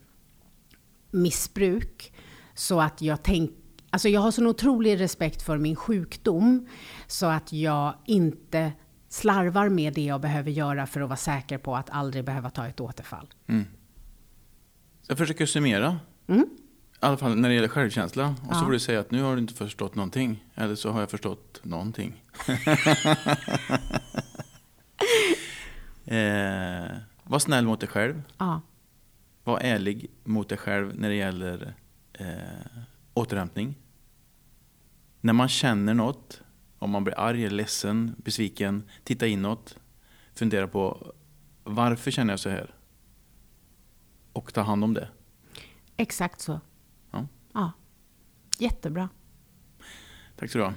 missbruk. Så att jag tänker Alltså jag har sån otrolig respekt för min sjukdom så att jag inte slarvar med det jag behöver göra för att vara säker på att aldrig behöva ta ett återfall. Jag försöker summera. Mm. I alla fall när det gäller självkänsla. Och så Ja. får du säga att nu har du inte förstått någonting. Eller så har jag förstått någonting. eh, var snäll mot dig själv. Ja. Var ärlig mot dig själv när det gäller eh, återhämtning. När man känner något, om man blir arg, ledsen, besviken, titta inåt. Fundera på varför känner jag så här? Och ta hand om det. Exakt så. Ja. ja. Jättebra. Tack så du ha.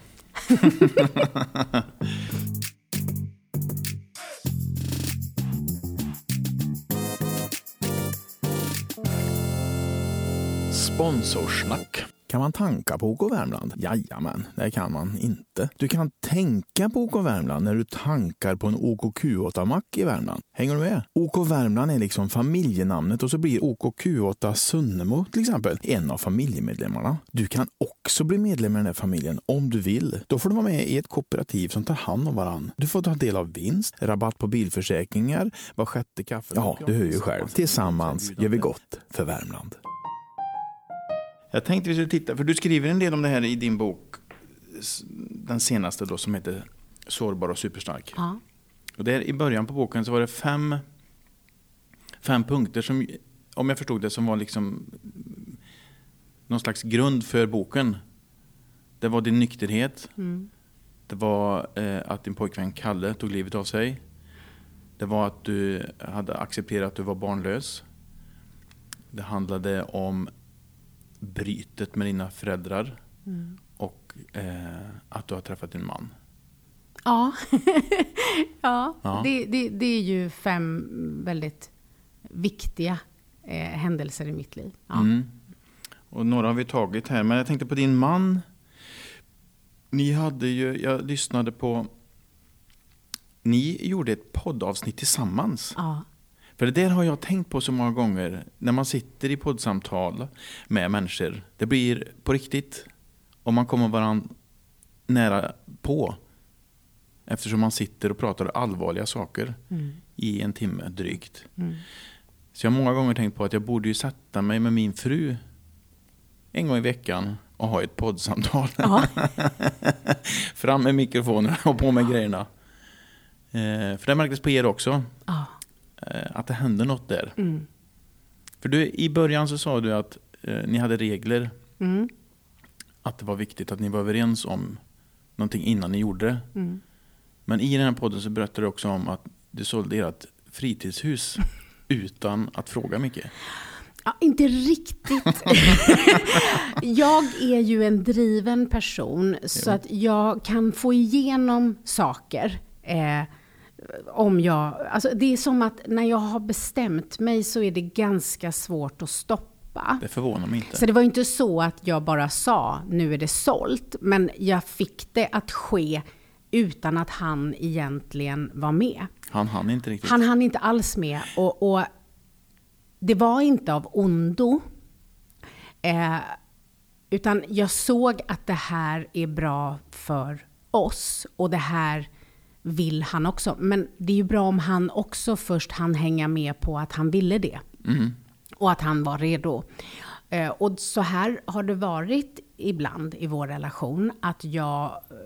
Sponsorsnack. Kan man tanka på OK Värmland? Jajamän, det kan man inte. Du kan tänka på OK Värmland när du tankar på en OKQ8-mack i Värmland. Hänger du med? OK Värmland är liksom familjenamnet och så blir OKQ8 Sunnemo till exempel en av familjemedlemmarna. Du kan också bli medlem i den här familjen om du vill. Då får du vara med i ett kooperativ som tar hand om varann. Du får ta del av vinst, rabatt på bilförsäkringar, var sjätte kaffe. Ja, du hör ju själv. Tillsammans gör vi gott för Värmland. Jag tänkte vi skulle titta, för du skriver en del om det här i din bok, den senaste då som heter Sårbar och superstark. Ja. Och där i början på boken så var det fem, fem punkter som, om jag förstod det, som var liksom någon slags grund för boken. Det var din nykterhet. Mm. Det var eh, att din pojkvän Kalle tog livet av sig. Det var att du hade accepterat att du var barnlös. Det handlade om brytet med dina föräldrar. Mm. Och eh, att du har träffat din man. Ja, ja, Ja. Det, det, det är ju fem väldigt viktiga eh, händelser i mitt liv. Ja. Mm. Och några har vi tagit här, men jag tänkte på din man. Ni hade ju, jag lyssnade på, ni gjorde ett poddavsnitt tillsammans. Ja. För det där har jag tänkt på så många gånger, när man sitter i poddsamtal med människor. Det blir på riktigt, och man kommer varandra nära på. Eftersom man sitter och pratar allvarliga saker Mm. i en timme drygt. Mm. Så jag har många gånger tänkt på att jag borde ju sätta mig med min fru en gång i veckan och ha ett poddsamtal. Ja. Fram med mikrofonen och på med grejerna. Eh, för det märktes på er också, Ja. Eh, att det hände något där. Mm. För du, i början så sa du att eh, ni hade regler. Mm. Att det var viktigt att ni var överens om någonting innan ni gjorde det. Mm. Men i den här podden så berättar du också om att du sålde ert fritidshus utan att fråga mycket. Ja, inte riktigt. jag är ju en driven person, så Jo. att jag kan få igenom saker. Eh, om jag, alltså det är som att när jag har bestämt mig så är det ganska svårt att stoppa. Det förvånar mig inte. Så det var inte så att jag bara sa nu är det sålt, men jag fick det att ske utan att han egentligen var med. Han hann inte riktigt. Han hann inte alls med. Och, och det var inte av ondo. Eh, utan jag såg att det här är bra för oss. Och det här vill han också. Men det är ju bra om han också först hann hänga med på att han ville det. Mm. Och att han var redo. Eh, och så här har det varit ibland i vår relation. Att jag eh,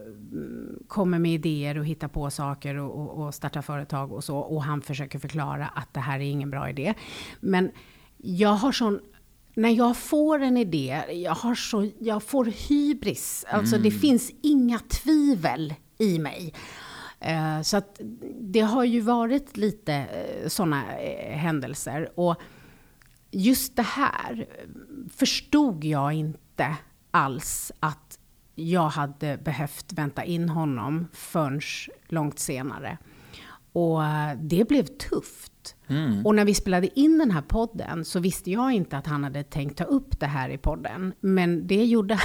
kommer med idéer och hittar på saker och, och, och startar företag och så. Och han försöker förklara att det här är ingen bra idé. Men jag har sån när jag får en idé, jag, har så, jag får hybris. Alltså det finns inga tvivel i mig. Eh, så att det har ju varit lite eh, sådana eh, händelser. Och just det här förstod jag inte alls att jag hade behövt vänta in honom förrän långt senare. Och det blev tufft. Mm. Och när vi spelade in den här podden så visste jag inte att han hade tänkt ta upp det här i podden. Men det gjorde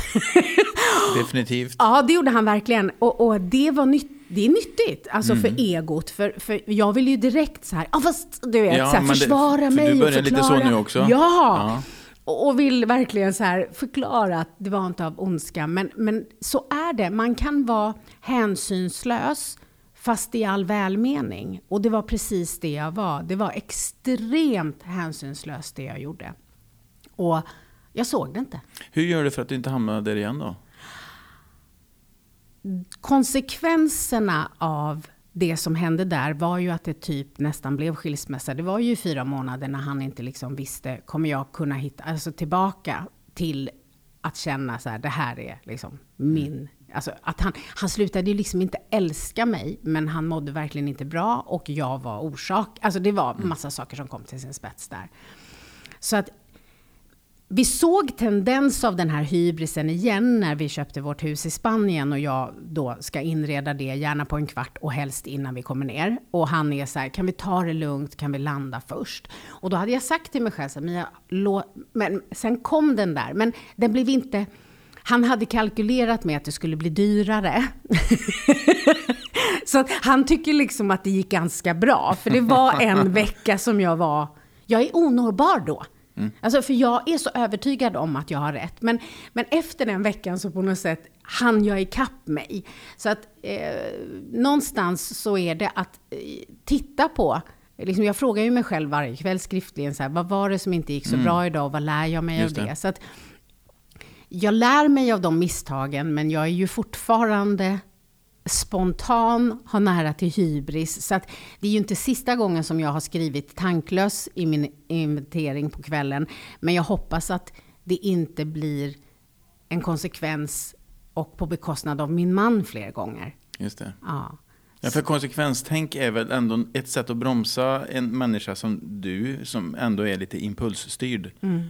Definitivt. Ja, det gjorde han verkligen. Och, och det var nytt, det är nyttigt, alltså Mm. för egot. För, för jag vill ju direkt så här, ja fast du vet, Ja, så här, men det- försvara för mig du börjar lite så nu också. Ja! Ja. Och, och vill verkligen så här förklara att det var inte av ondska. Men, men så är det, man kan vara hänsynslös fast i all välmening. Och det var precis det jag var. Det var extremt hänsynslöst det jag gjorde. Och jag såg det inte. Hur gör du för att du inte hamnar där igen då? Konsekvenserna av det som hände där var ju att det typ nästan blev skilsmässa. Det var ju fyra månader när han inte liksom visste, kommer jag kunna hitta, alltså tillbaka till att känna så här, det här är liksom min, alltså att han, han slutade ju liksom inte älska mig, men han mådde verkligen inte bra och jag var orsak, alltså det var massa saker som kom till sin spets där. Så att vi såg tendens av den här hybrisen igen när vi köpte vårt hus i Spanien och jag då ska inreda det, gärna på en kvart och helst innan vi kommer ner. Och han är så här, kan vi ta det lugnt, kan vi landa först? Och då hade jag sagt till mig själv, så här, men, jag, men sen kom den där, men den blev inte... Han hade kalkylerat med att det skulle bli dyrare. så att han tycker liksom att det gick ganska bra, för det var en vecka som jag var... Jag är onåbar då. Alltså, för jag är så övertygad om att jag har rätt. Men, men efter den veckan så på något sätt hann jag ikapp mig. Så att eh, någonstans så är det att eh, titta på Liksom jag frågar ju mig själv varje kväll skriftligen, så här, vad var det som inte gick så bra idag och vad lär jag mig Just av det. det? Så att jag lär mig av de misstagen, men jag är ju fortfarande spontan, har nära till hybris. Så att det är ju inte sista gången som jag har skrivit tanklös i min inventering på kvällen. Men jag hoppas att det inte blir en konsekvens och på bekostnad av min man fler gånger. Just det. Ja. Ja, för konsekvenstänk är väl ändå ett sätt att bromsa en människa som du, som ändå är lite impulsstyrd. Mm.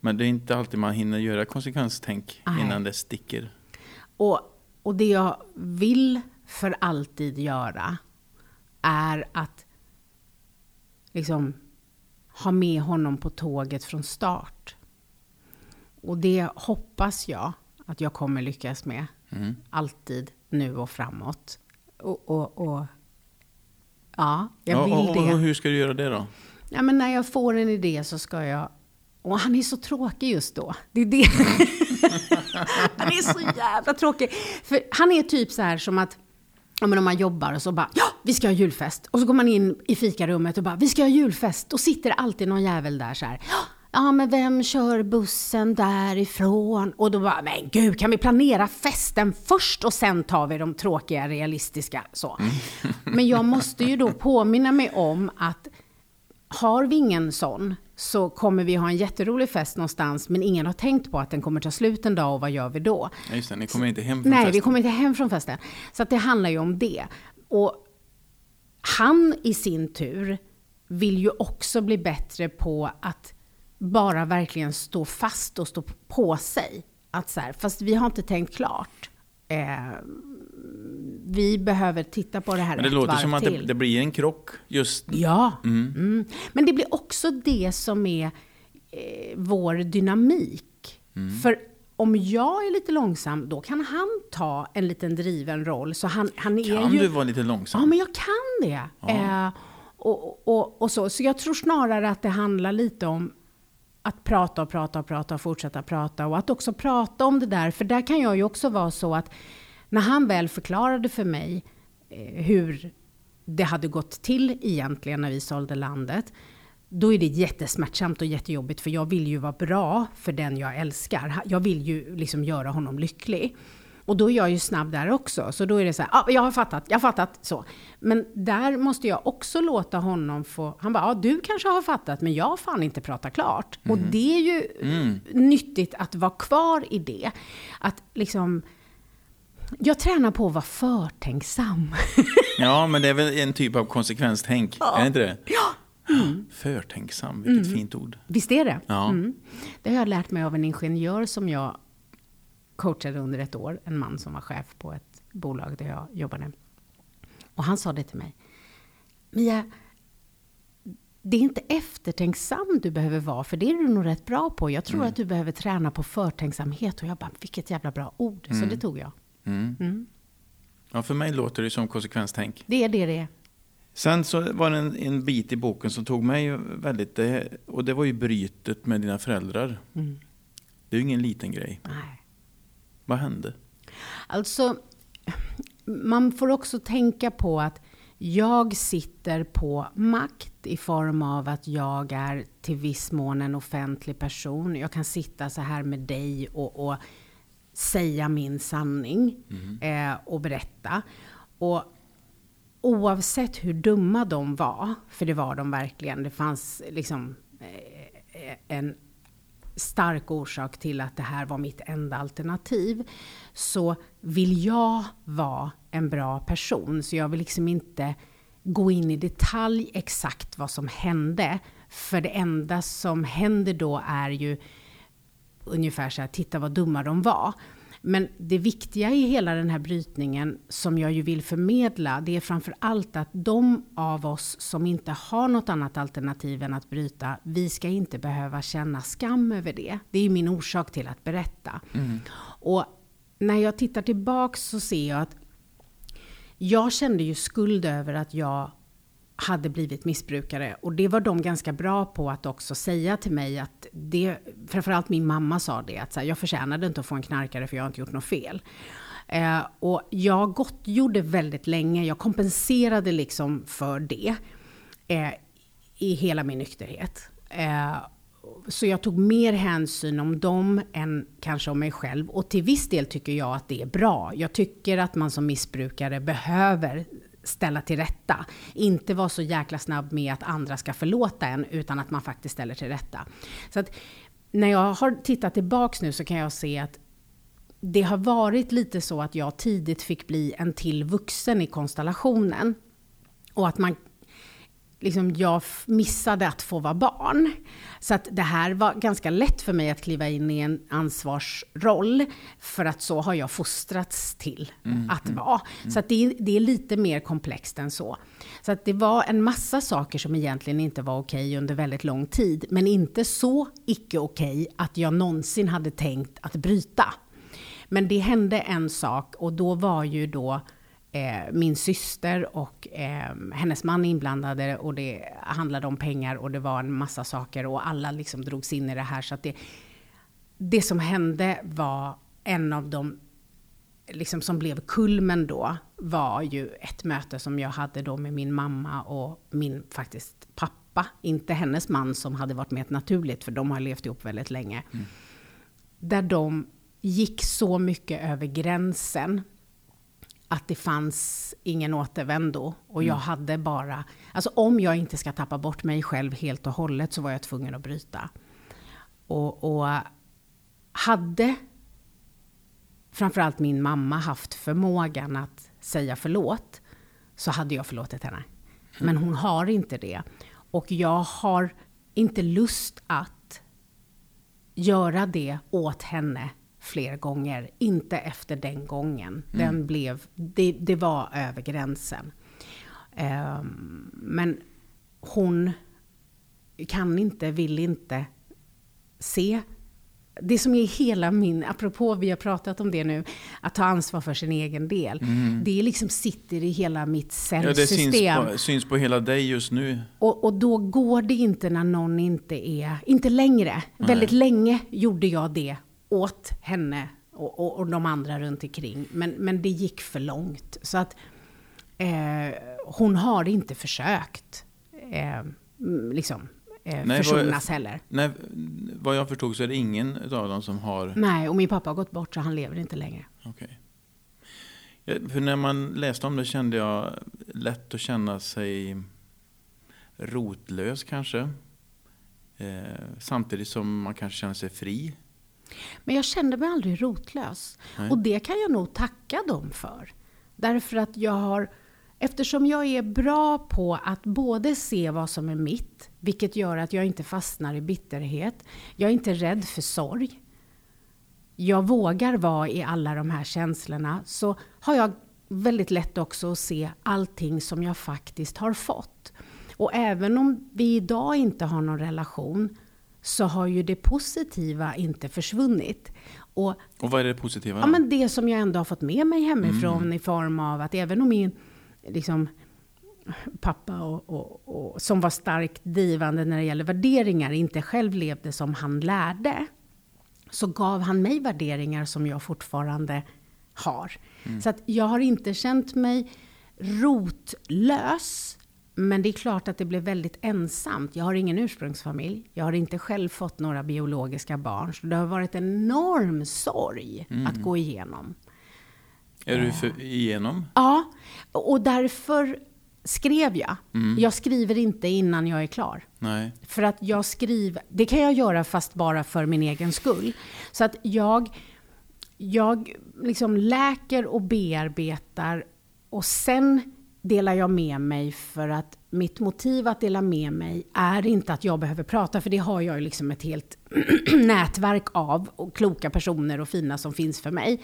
Men det är inte alltid man hinner göra konsekvenstänk Nej. innan det sticker. Och, och det jag vill för alltid göra är att liksom ha med honom på tåget från start. Och det hoppas jag att jag kommer lyckas med. Mm. Alltid, nu och framåt. Och, och, och ja, jag Ja, vill och, det. och hur ska du göra det då? Ja, men när jag får en idé så ska jag... Och han är så tråkig just då. Det är det. han är så jävla tråkig. För han är typ så här som att... Ja, men om man jobbar och så bara, ja, vi ska ha julfest. Och så går man in i fikarummet och bara, vi ska ha julfest. Och sitter det alltid någon jävel där så här, ja, men vem kör bussen därifrån? Och då bara, men gud, kan vi planera festen först och sen tar vi de tråkiga, realistiska så. Men jag måste ju då påminna mig om att har vi ingen sån så kommer vi ha en jätterolig fest någonstans, men ingen har tänkt på att den kommer ta slut en dag och vad gör vi då? Ja, just det, ni kommer inte hem från Nej, festen. vi kommer inte hem från festen. Så att det handlar ju om det. Och han i sin tur vill ju också bli bättre på att bara verkligen stå fast och stå på sig. Att så här, fast vi har inte tänkt klart. Eh, vi behöver titta på det här Men det låter som att det, det blir en krock just Ja. Mm. Men det blir också det som är eh, vår dynamik. Mm. För om jag är lite långsam, då kan han ta en liten driven roll. Så han, han är Kan ju... du vara lite långsam? Ja, men jag kan det. Eh, och, och, och så. så jag tror snarare att det handlar lite om att prata och prata och prata och fortsätta prata. Och att också prata om det där. För där kan jag ju också vara så att när han väl förklarade för mig eh, hur det hade gått till egentligen när vi sålde landet. Då är det jättesmärtsamt och jättejobbigt för jag vill ju vara bra för den jag älskar. Jag vill ju liksom göra honom lycklig. Och då är jag ju snabb där också. Så då är det så här, ah, jag har fattat, jag har fattat. Så. Men där måste jag också låta honom få, han bara, ja du kanske har fattat, men jag har fan inte pratat klart. Och det är ju nyttigt att vara kvar i det. Att liksom, jag tränar på att vara förtänksam. Ja, men det är väl en typ av konsekvenstänk? Är det inte det? ja, Förtänksam, vilket fint ord. visst är det? Ja. Mm. Det har jag lärt mig av en ingenjör som jag coachade under ett år. En man som var chef på ett bolag där jag jobbade. Och han sa det till mig. Mia, det är inte eftertänksam du behöver vara, för det är du nog rätt bra på. Jag tror att du behöver träna på förtänksamhet. Och jag bara, vilket jävla bra ord. Så det tog jag. Mm. Ja, för mig låter det som konsekvenstänk. Det är det det är. Sen så var det en, en bit i boken som tog mig väldigt, det, och det var ju brytet med dina föräldrar. Mm. Det är ju ingen liten grej. Nej. Vad hände? Alltså, man får också tänka på att jag sitter på makt i form av att jag är till viss mån en offentlig person. Jag kan sitta så här med dig och, och säga min sanning eh, och berätta. Och oavsett hur dumma de var, för det var de verkligen, det fanns liksom eh, en stark orsak till att det här var mitt enda alternativ, så vill jag vara en bra person. Så jag vill liksom inte gå in i detalj exakt vad som hände. För det enda som händer då är ju ungefär så här, titta vad dumma de var. Men det viktiga i hela den här brytningen som jag ju vill förmedla, det är framför allt att de av oss som inte har något annat alternativ än att bryta, vi ska inte behöva känna skam över det. Det är min orsak till att berätta. Och när jag tittar tillbaks så ser jag att jag kände ju skuld över att jag hade blivit missbrukare. Och det var de ganska bra på att också säga till mig att det, framförallt min mamma sa det, att så här, jag förtjänade inte att få en knarkare för jag har inte gjort något fel. Eh, och jag gottgjorde väldigt länge, jag kompenserade liksom för det eh, i hela min nykterhet. Eh, så jag tog mer hänsyn om dem än kanske om mig själv. Och till viss del tycker jag att det är bra. Jag tycker att man som missbrukare behöver ställa till rätta. Inte vara så jäkla snabb med att andra ska förlåta en, utan att man faktiskt ställer till rätta. Så att när jag har tittat tillbaks nu så kan jag se att det har varit lite så att jag tidigt fick bli en till vuxen i konstellationen. Och att man liksom jag missade att få vara barn. Så att det här var ganska lätt för mig att kliva in i en ansvarsroll. För att så har jag fostrats till att vara. Så att det, är, det är lite mer komplext än så. Så att det var en massa saker som egentligen inte var okej under väldigt lång tid. Men inte så icke okej att jag någonsin hade tänkt att bryta. Men det hände en sak och då var ju då eh, min syster och eh, hennes man inblandade och det handlade om pengar och det var en massa saker och alla liksom drogs in i det här. Så det, det som hände var en av de liksom som blev kulmen då var ju ett möte som jag hade då med min mamma och min faktiskt pappa. Inte hennes man som hade varit med naturligt, för de har levt ihop väldigt länge. Där de gick så mycket över gränsen att det fanns ingen återvändo. Och jag hade bara, alltså om jag inte ska tappa bort mig själv helt och hållet så var jag tvungen att bryta. Och, och hade framförallt min mamma haft förmågan att säga förlåt så hade jag förlåtit henne. Men hon har inte det. Och jag har inte lust att göra det åt henne fler gånger. Inte efter den gången. Den blev, det, det var över gränsen. Ehm, men hon kan inte, vill inte se det som är hela min, apropå vi har pratat om det nu, att ta ansvar för sin egen del. Det liksom sitter i hela mitt Ja, det cellsystem. syns på, syns på hela dig just nu. Och, och då går det inte när någon inte är, inte längre. Väldigt länge gjorde jag det åt henne och, och, och de andra runt omkring. Men, men det gick för långt. Så att eh, hon har inte försökt eh, liksom, eh, Nej, försonas vad- heller. Nej, vad jag förstod så är det ingen av dem som har... Nej, och min pappa har gått bort så han lever inte längre. Ja, För när man läste om det kände jag lätt att känna sig rotlös kanske. Eh, samtidigt som man kanske känner sig fri. Men jag kände mig aldrig rotlös. Nej. Och det kan jag nog tacka dem för. Därför att jag har, eftersom jag är bra på att både se vad som är mitt, vilket gör att jag inte fastnar i bitterhet. Jag är inte rädd för sorg. Jag vågar vara i alla de här känslorna. Så har jag väldigt lätt också att se allting som jag faktiskt har fått. Och även om vi idag inte har någon relation så har ju det positiva inte försvunnit. Och Och vad är det positiva? Ja, men det som jag ändå har fått med mig hemifrån i form av att även om min liksom, pappa, och, och, och, som var starkt drivande när det gäller värderingar, inte själv levde som han lärde, så gav han mig värderingar som jag fortfarande har. Så att jag har inte känt mig rotlös, men det är klart att det blev väldigt ensamt. Jag har ingen ursprungsfamilj. Jag har inte själv fått några biologiska barn. Så det har varit en enorm sorg att gå igenom. Är du för, igenom? Ja, och därför skrev jag. Jag skriver inte innan jag är klar. Nej. För att jag skriver, det kan jag göra fast bara för min egen skull. Så att jag, jag liksom läker och bearbetar och sen delar jag med mig för att mitt motiv att dela med mig är inte att jag behöver prata, för det har jag ju liksom ett helt nätverk av och kloka personer och fina som finns för mig.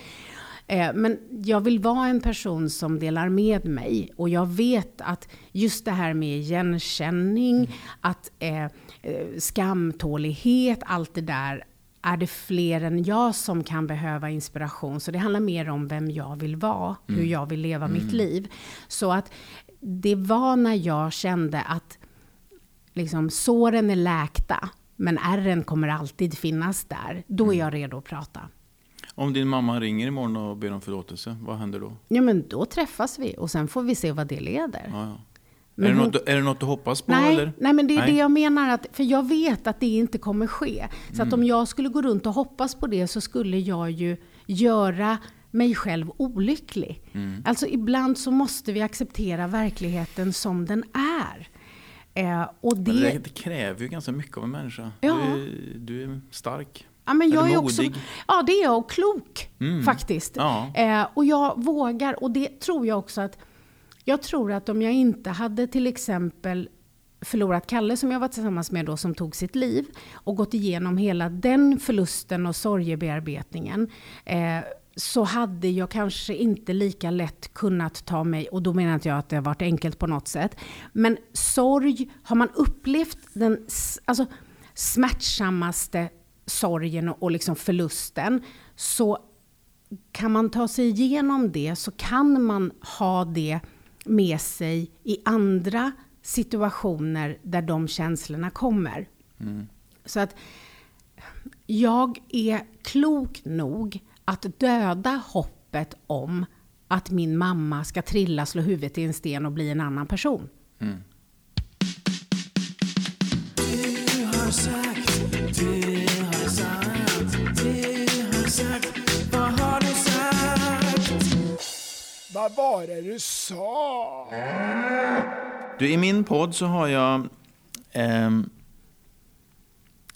Eh, Men jag vill vara en person som delar med mig. Och jag vet att just det här med igenkänning, att eh, eh, skamtålighet, allt det där är det fler än jag som kan behöva inspiration. Så det handlar mer om vem jag vill vara, hur jag vill leva mitt liv. Så att det var när jag kände att liksom, såren är läkta, men ärren kommer alltid finnas där. Då är jag redo att prata. Om din mamma ringer imorgon och ber om förlåtelse, vad händer då? Ja, men då träffas vi och sen får vi se vad det leder. Ja, ja. Men är, det något, är det något att hoppas på? Nej, eller? nej, men det är Nej. det jag menar. Att, för jag vet att det inte kommer ske. Så att om jag skulle gå runt och hoppas på det så skulle jag ju göra mig själv olycklig. Alltså ibland så måste vi acceptera verkligheten som den är. Eh, och det, det, det kräver ju ganska mycket av en människa. Ja. Du, är, du är stark. Ja, men jag du är också, modig? ja, det är jag och klok faktiskt. Ja. Eh, och jag vågar, och det tror jag också att, jag tror att om jag inte hade till exempel förlorat Kalle som jag var tillsammans med då som tog sitt liv och gått igenom hela den förlusten och sorgebearbetningen eh, så hade jag kanske inte lika lätt kunnat ta mig, och då menar inte jag att det har varit enkelt på något sätt, men sorg, har man upplevt den alltså, smärtsammaste sorgen och, och liksom förlusten, så kan man ta sig igenom det så kan man ha det med sig i andra situationer där de känslorna kommer. Så att jag är klok nog att döda hoppet om att min mamma ska trilla, slå huvudet i en sten och bli en annan person. Vad var det du sa? Du, I min podd så har jag ehm,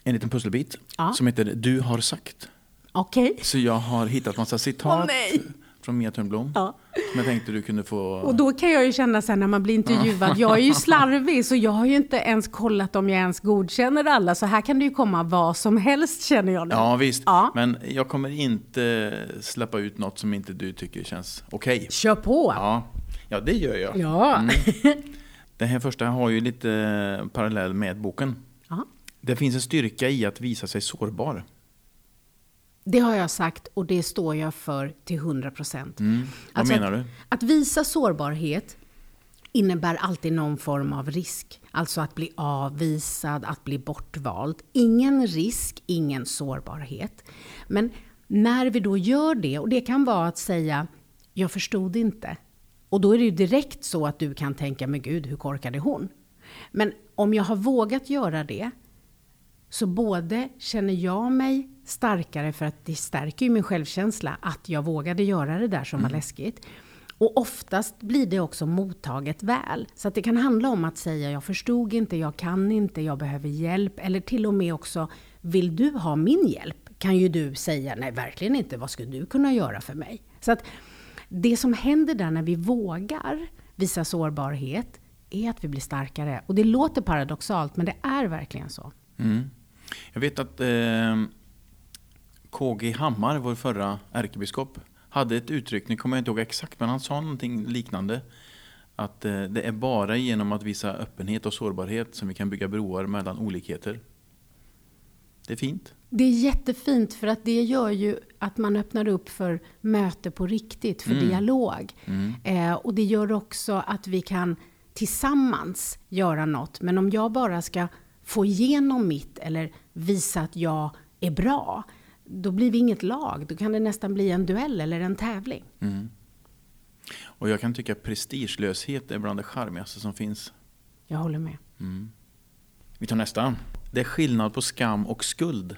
en liten pusselbit Ja. som heter Du har sagt. Okej. Så jag har hittat massa citat Åh, nej. Från Mia Törnblom Ja. som jag tänkte du kunde få... Och då kan jag ju känna sen när man blir intervjuad, jag är ju slarvig så jag har ju inte ens kollat om jag ens godkänner alla. Så här kan det ju komma vad som helst känner jag nu. Ja visst, Ja. men jag kommer inte släppa ut något som inte du tycker känns okej. Kör på! Ja. ja, det gör jag. Ja. Det här första har ju lite parallell med boken. Ja. Det finns en styrka i att visa sig sårbar. Det har jag sagt och det står jag för till 100 procent. Mm. Vad menar att, du? Att visa sårbarhet innebär alltid någon form av risk. Alltså att bli avvisad, att bli bortvald. Ingen risk, ingen sårbarhet. Men när vi då gör det, och det kan vara att säga jag förstod inte. Och då är det ju direkt så att du kan tänka, men gud, hur korkad är hon? Men om jag har vågat göra det, så både känner jag mig starkare för att det stärker ju min självkänsla att jag vågade göra det där som var läskigt. Och oftast blir det också mottaget väl. Så att det kan handla om att säga jag förstod inte, jag kan inte, jag behöver hjälp. Eller till och med också, vill du ha min hjälp? Kan ju du säga, nej verkligen inte, vad skulle du kunna göra för mig? Så att det som händer där när vi vågar visa sårbarhet är att vi blir starkare. Och det låter paradoxalt, men det är verkligen så. Mm. Jag vet att eh, KG Hammar, vår förra ärkebiskop, hade ett uttryck, nu kommer jag inte ihåg exakt, men han sa någonting liknande. Att eh, det är bara genom att visa öppenhet och sårbarhet som vi kan bygga broar mellan olikheter. Det är fint. Det är jättefint för att det gör ju att man öppnar upp för möte på riktigt, för dialog. Eh, och det gör också att vi kan tillsammans göra något. Men om jag bara ska få igenom mitt eller visa att jag är bra, då blir vi inget lag. Då kan det nästan bli en duell eller en tävling. Och jag kan tycka att prestigelöshet är bland det charmigaste som finns. Jag håller med. Vi tar nästa. Det är skillnad på skam och skuld.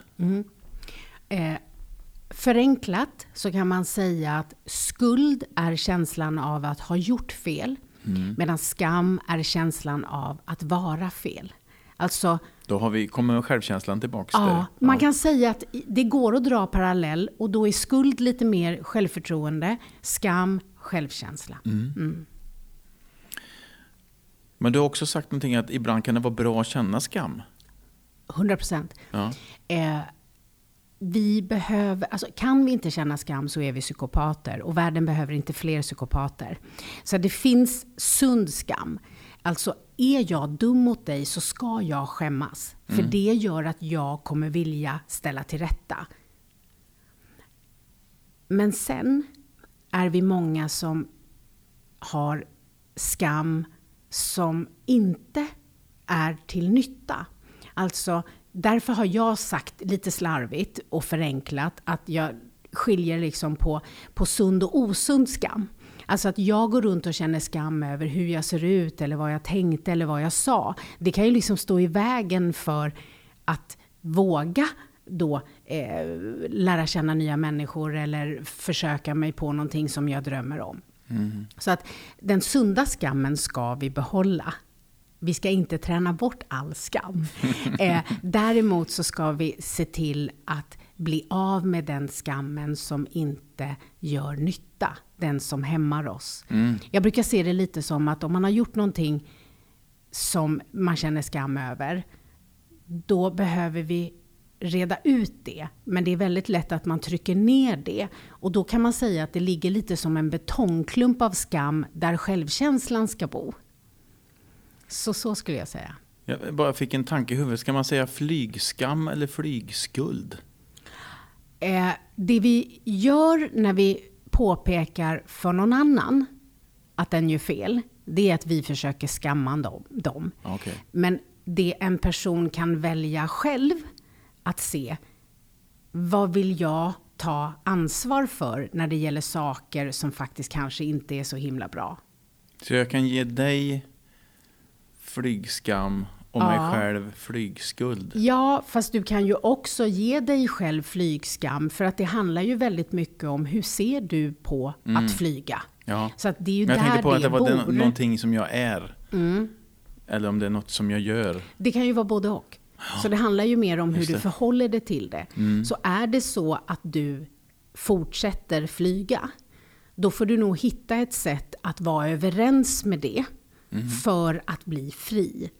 Eh, förenklat så kan man säga att skuld är känslan av att ha gjort fel. Medan skam är känslan av att vara fel. Alltså, Då har vi, kommer självkänslan tillbaks ja, där. man kan säga att det går att dra parallell och då är skuld lite mer självförtroende, skam självkänsla. Men du har också sagt någonting att ibland kan det vara bra att känna skam. 100 procent. Ja. Eh, vi behöver, alltså kan vi inte känna skam så är vi psykopater och världen behöver inte fler psykopater. Så det finns sund skam. Alltså är jag dum mot dig så ska jag skämmas. För det gör att jag kommer vilja ställa till rätta. Men sen är vi många som har skam som inte är till nytta. Alltså, därför har jag sagt lite slarvigt och förenklat att jag skiljer liksom på, på sund och osund skam. Alltså att jag går runt och känner skam över hur jag ser ut eller vad jag tänkte eller vad jag sa. Det kan ju liksom stå i vägen för att våga då eh, lära känna nya människor eller försöka mig på någonting som jag drömmer om. Så att den sunda skammen ska vi behålla. Vi ska inte träna bort all skam. Eh, däremot så ska vi se till att bli av med den skammen som inte gör nytta. Den som hämmar oss. Jag brukar se det lite som att om man har gjort någonting som man känner skam över, då behöver vi reda ut det. Men det är väldigt lätt att man trycker ner det. Och då kan man säga att det ligger lite som en betongklump av skam där självkänslan ska bo. Så så skulle jag säga. Jag bara fick en tanke i huvudet. Ska man säga flygskam eller flygskuld? Eh, det vi gör när vi påpekar för någon annan att den gör fel, det är att vi försöker skamma dem. dem. Okej. Men det en person kan välja själv att se, vad vill jag ta ansvar för när det gäller saker som faktiskt kanske inte är så himla bra? Så jag kan ge dig flygskam och mig Ja. själv flygskuld. Ja, fast du kan ju också ge dig själv flygskam, för att det handlar ju väldigt mycket om hur ser du på att flyga? Ja. Så att det är ju Men jag där tänkte på det att det var bor. någonting som jag är. Mm. Eller om det är något som jag gör. Det kan ju vara både och. Så det handlar ju mer om hur du. Mm. förhåller dig till det. Så är det så att du fortsätter flyga, då får du nog hitta ett sätt att vara överens med det Mm. för att bli fri.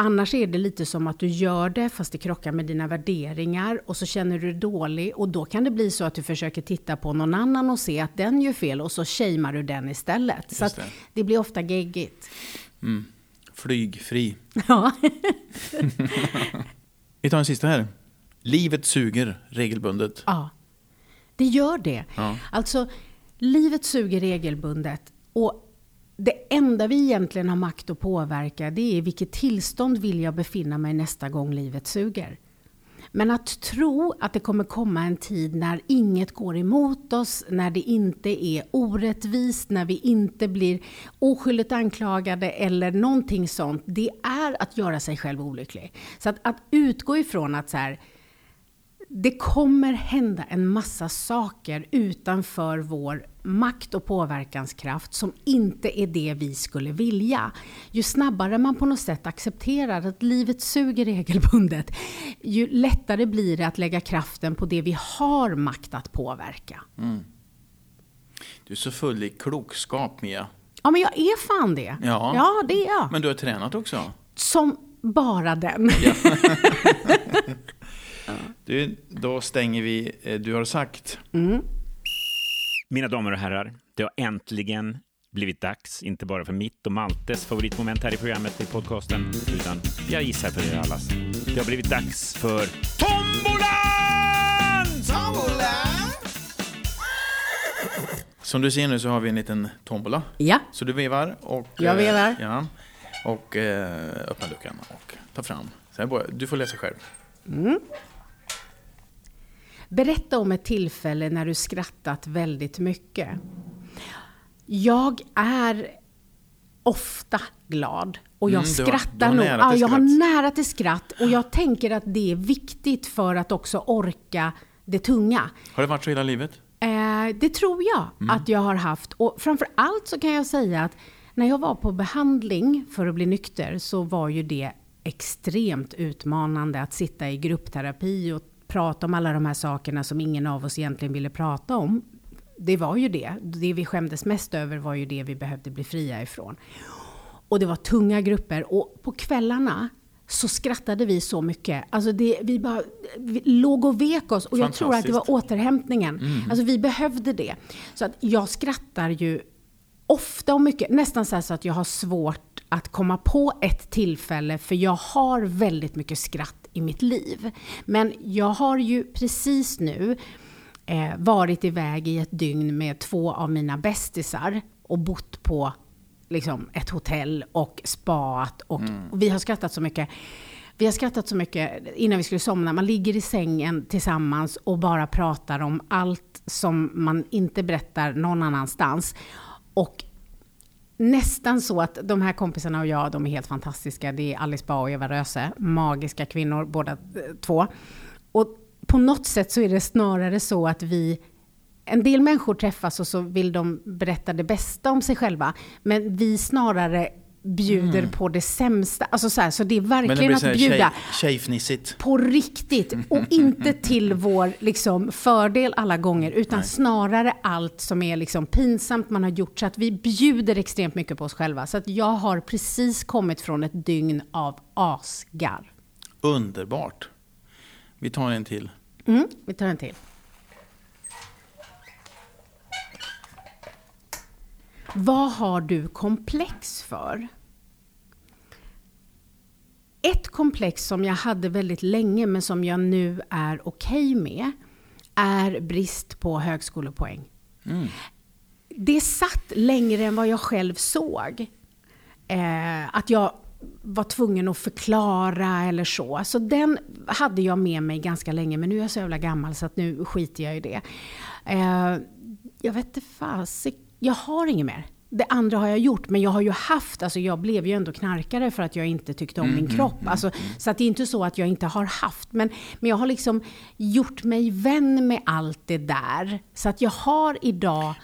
Annars är det lite som att du gör det fast det krockar med dina värderingar och så känner du dig dålig och då kan det bli så att du försöker titta på någon annan och se att den gör fel och så shamear du den istället. så att det. det blir ofta geggigt. Flygfri. Ja. Vi tar en sista här. Livet suger regelbundet. Ja, det gör det. Ja. Alltså, livet suger regelbundet. Och det enda vi egentligen har makt att påverka, det är vilket tillstånd vill jag befinna mig nästa gång livet suger. Men att tro att det kommer komma en tid när inget går emot oss, när det inte är orättvist, när vi inte blir oskyldigt anklagade eller någonting sånt, det är att göra sig själv olycklig. Så att, att utgå ifrån att så här, det kommer hända en massa saker utanför vår makt och påverkanskraft som inte är det vi skulle vilja. Ju snabbare man på något sätt accepterar att livet suger regelbundet, ju lättare blir det att lägga kraften på det vi har makt att påverka. Du är så full i klokskap, Mia. Ja, men jag är fan det. Ja. ja det är jag. Men du har tränat också. Som bara den. Du, då stänger vi eh, Du har sagt. Mina damer och herrar, det har äntligen blivit dags, inte bara för mitt och Maltes favoritmoment här i programmet i podcasten, utan jag gissar för er allas. Det har blivit dags för Tombolan! Som du ser nu så har vi en liten tombola. Ja. Så du vevar och... Jag eh, vevar. Ja. Och eh, öppnar luckan och tar fram. Du får läsa själv. Berätta om ett tillfälle när du skrattat väldigt mycket. Jag är ofta glad och jag Mm, skrattar nog. Ja, jag har nära till skratt och jag tänker att det är viktigt för att också orka det tunga. Har det varit så hela livet? Eh, det tror jag Mm. att jag har haft. Och framför allt så kan jag säga att när jag var på behandling för att bli nykter så var ju det extremt utmanande att sitta i gruppterapi och prata om alla de här sakerna som ingen av oss egentligen ville prata om. Det var ju det. Det vi skämdes mest över var ju det vi behövde bli fria ifrån. Och det var tunga grupper. Och på kvällarna så skrattade vi så mycket. Alltså det, vi bara vi låg och vek oss. Och jag tror att det var återhämtningen. Alltså vi behövde det. Så att jag skrattar ju ofta och mycket. Nästan så, så att jag har svårt att komma på ett tillfälle. För jag har väldigt mycket skratt i mitt liv. Men jag har ju precis nu eh, varit iväg i ett dygn med två av mina bästisar och bott på liksom, ett hotell och spaat. Och, och vi har skrattat så mycket. Vi har skrattat så mycket innan vi skulle somna. Man ligger i sängen tillsammans och bara pratar om allt som man inte berättar någon annanstans. Och nästan så att de här kompisarna och jag, de är helt fantastiska. Det är Alice Ba och Eva Röse, magiska kvinnor båda eh, två. Och på något sätt så är det snarare så att vi en del människor träffas och så vill de berätta det bästa om sig själva. Men vi snarare bjuder på det sämsta. Alltså så, här, så det är Mm. Det verkligen blir att bjuda tjej, på riktigt och inte till vår liksom, fördel alla gånger utan snarare allt som är liksom, pinsamt man har gjort så att vi bjuder extremt mycket på oss själva. Så att jag har precis kommit från ett dygn av asgarv. Underbart. Vi tar en till. Mm, vi tar en till. Vad har du komplex för? Ett komplex som jag hade väldigt länge men som jag nu är okej med är brist på högskolepoäng. Det satt längre än vad jag själv såg. Eh, att jag var tvungen att förklara eller så. Så den hade jag med mig ganska länge, men nu är jag så jävla gammal så att nu skiter jag i det. Eh, jag vet inte fasik, jag har inget mer. Det andra har jag gjort, men jag har ju haft, alltså jag blev ju ändå knarkare för att jag inte tyckte om min kropp. Alltså, så att det är inte så att jag inte har haft, men, men jag har liksom gjort mig vän med allt det där. Så att jag har idag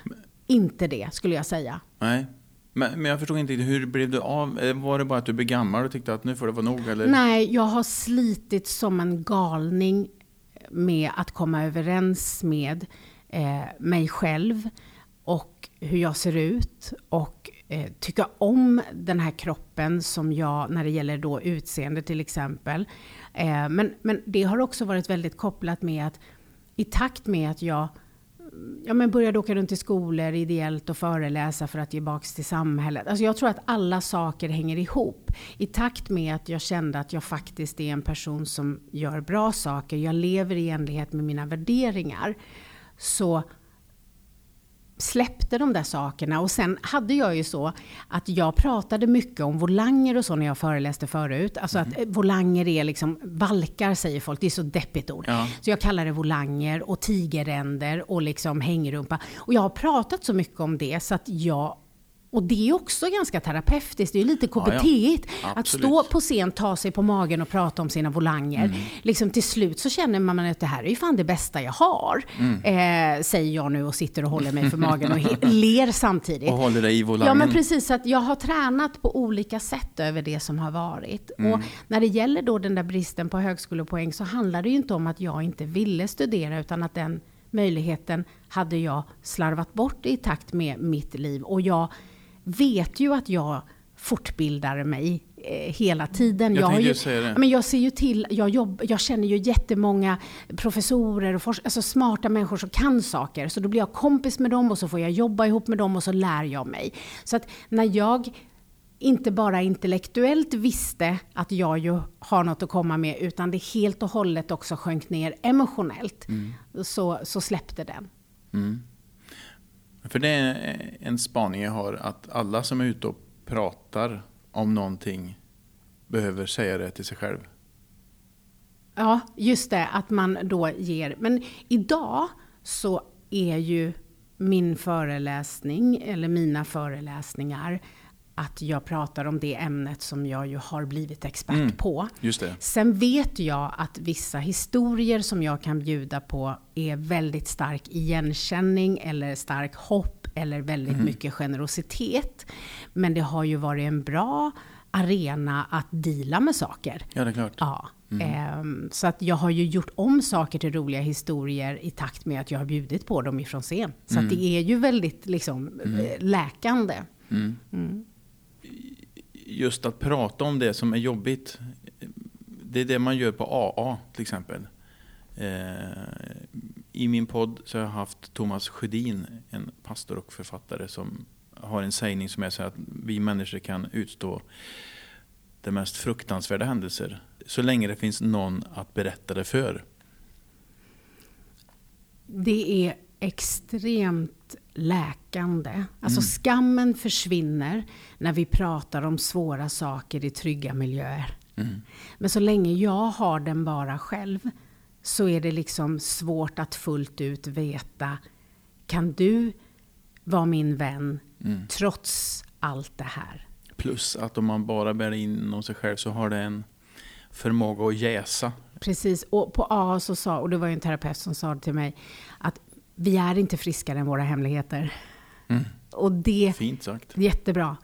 inte det, skulle jag säga. Nej. Men, men jag förstod inte, hur blev du av? Eh, Var det bara att du blev gammal och tyckte att nu får det vara nog? Eller? Nej, jag har slitit som en galning med att komma överens med eh, mig själv och hur jag ser ut och eh, tycka om den här kroppen som jag, när det gäller då utseende till exempel. Eh, men, men det har också varit väldigt kopplat med att i takt med att jag ja, men började åka runt i skolor ideellt och föreläsa för att ge baks till samhället. Alltså jag tror att alla saker hänger ihop. I takt med att jag kände att jag faktiskt är en person som gör bra saker, jag lever i enlighet med mina värderingar, så släppte de där sakerna. Och sen hade jag ju så att jag pratade mycket om volanger och så när jag föreläste förut. Alltså att eh, volanger är liksom, valkar säger folk, det är så deppigt ord. Ja. Så jag kallar det volanger och tigerränder och liksom hängrumpa. Och jag har pratat så mycket om det så att jag och det är också ganska terapeutiskt, det är lite Ja, ja. KBT Att stå på scen, ta sig på magen och prata om sina volanger. Mm. Liksom till slut så känner man att det här är ju fan det bästa jag har. Mm. Eh, säger jag nu och sitter och håller mig för magen och ler samtidigt. Och håller dig i volangen? Ja men precis, att jag har tränat på olika sätt över det som har varit. Mm. Och när det gäller då den där bristen på högskolepoäng så handlar det ju inte om att jag inte ville studera utan att den möjligheten hade jag slarvat bort i takt med mitt liv. Och jag vet ju att jag fortbildar mig eh, hela tiden. Jag tänkte ju, ju säga det. Ja, Men jag ser ju till, jag, jobb, jag känner ju jättemånga professorer och forsk, alltså smarta människor som kan saker. Så då blir jag kompis med dem och så får jag jobba ihop med dem och så lär jag mig. Så att när jag inte bara intellektuellt visste att jag ju har något att komma med, utan det helt och hållet också sjönk ner emotionellt, så, så släppte den. För det är en spaning jag har, att alla som är ute och pratar om någonting behöver säga det till sig själv. Ja, just det, att man då ger. Men idag så är ju min föreläsning, eller mina föreläsningar, att jag pratar om det ämnet som jag ju har blivit expert Mm. på. Just det. Sen vet jag att vissa historier som jag kan bjuda på är väldigt stark igenkänning eller stark hopp eller väldigt mycket generositet. Men det har ju varit en bra arena att dela med saker. Ja, det är klart. Ja. Ehm, så att jag har ju gjort om saker till roliga historier i takt med att jag har bjudit på dem ifrån scen. Så att det är ju väldigt liksom, eh, läkande. Just att prata om det som är jobbigt. Det är det man gör på AA till exempel. Eh, I min podd så har jag haft Thomas Sjödin, en pastor och författare som har en sägning som är så här att vi människor kan utstå de mest fruktansvärda händelser så länge det finns någon att berätta det för. Det är extremt läkande. Alltså skammen försvinner när vi pratar om svåra saker i trygga miljöer. Men så länge jag har den bara själv så är det liksom svårt att fullt ut veta, kan du vara min vän trots allt det här? Plus att om man bara bär in om sig själv så har det en förmåga att jäsa. Precis, och på AA så sa, och det var ju en terapeut som sa det till mig, vi är inte friskare än våra hemligheter. Och det, Fint sagt. jättebra.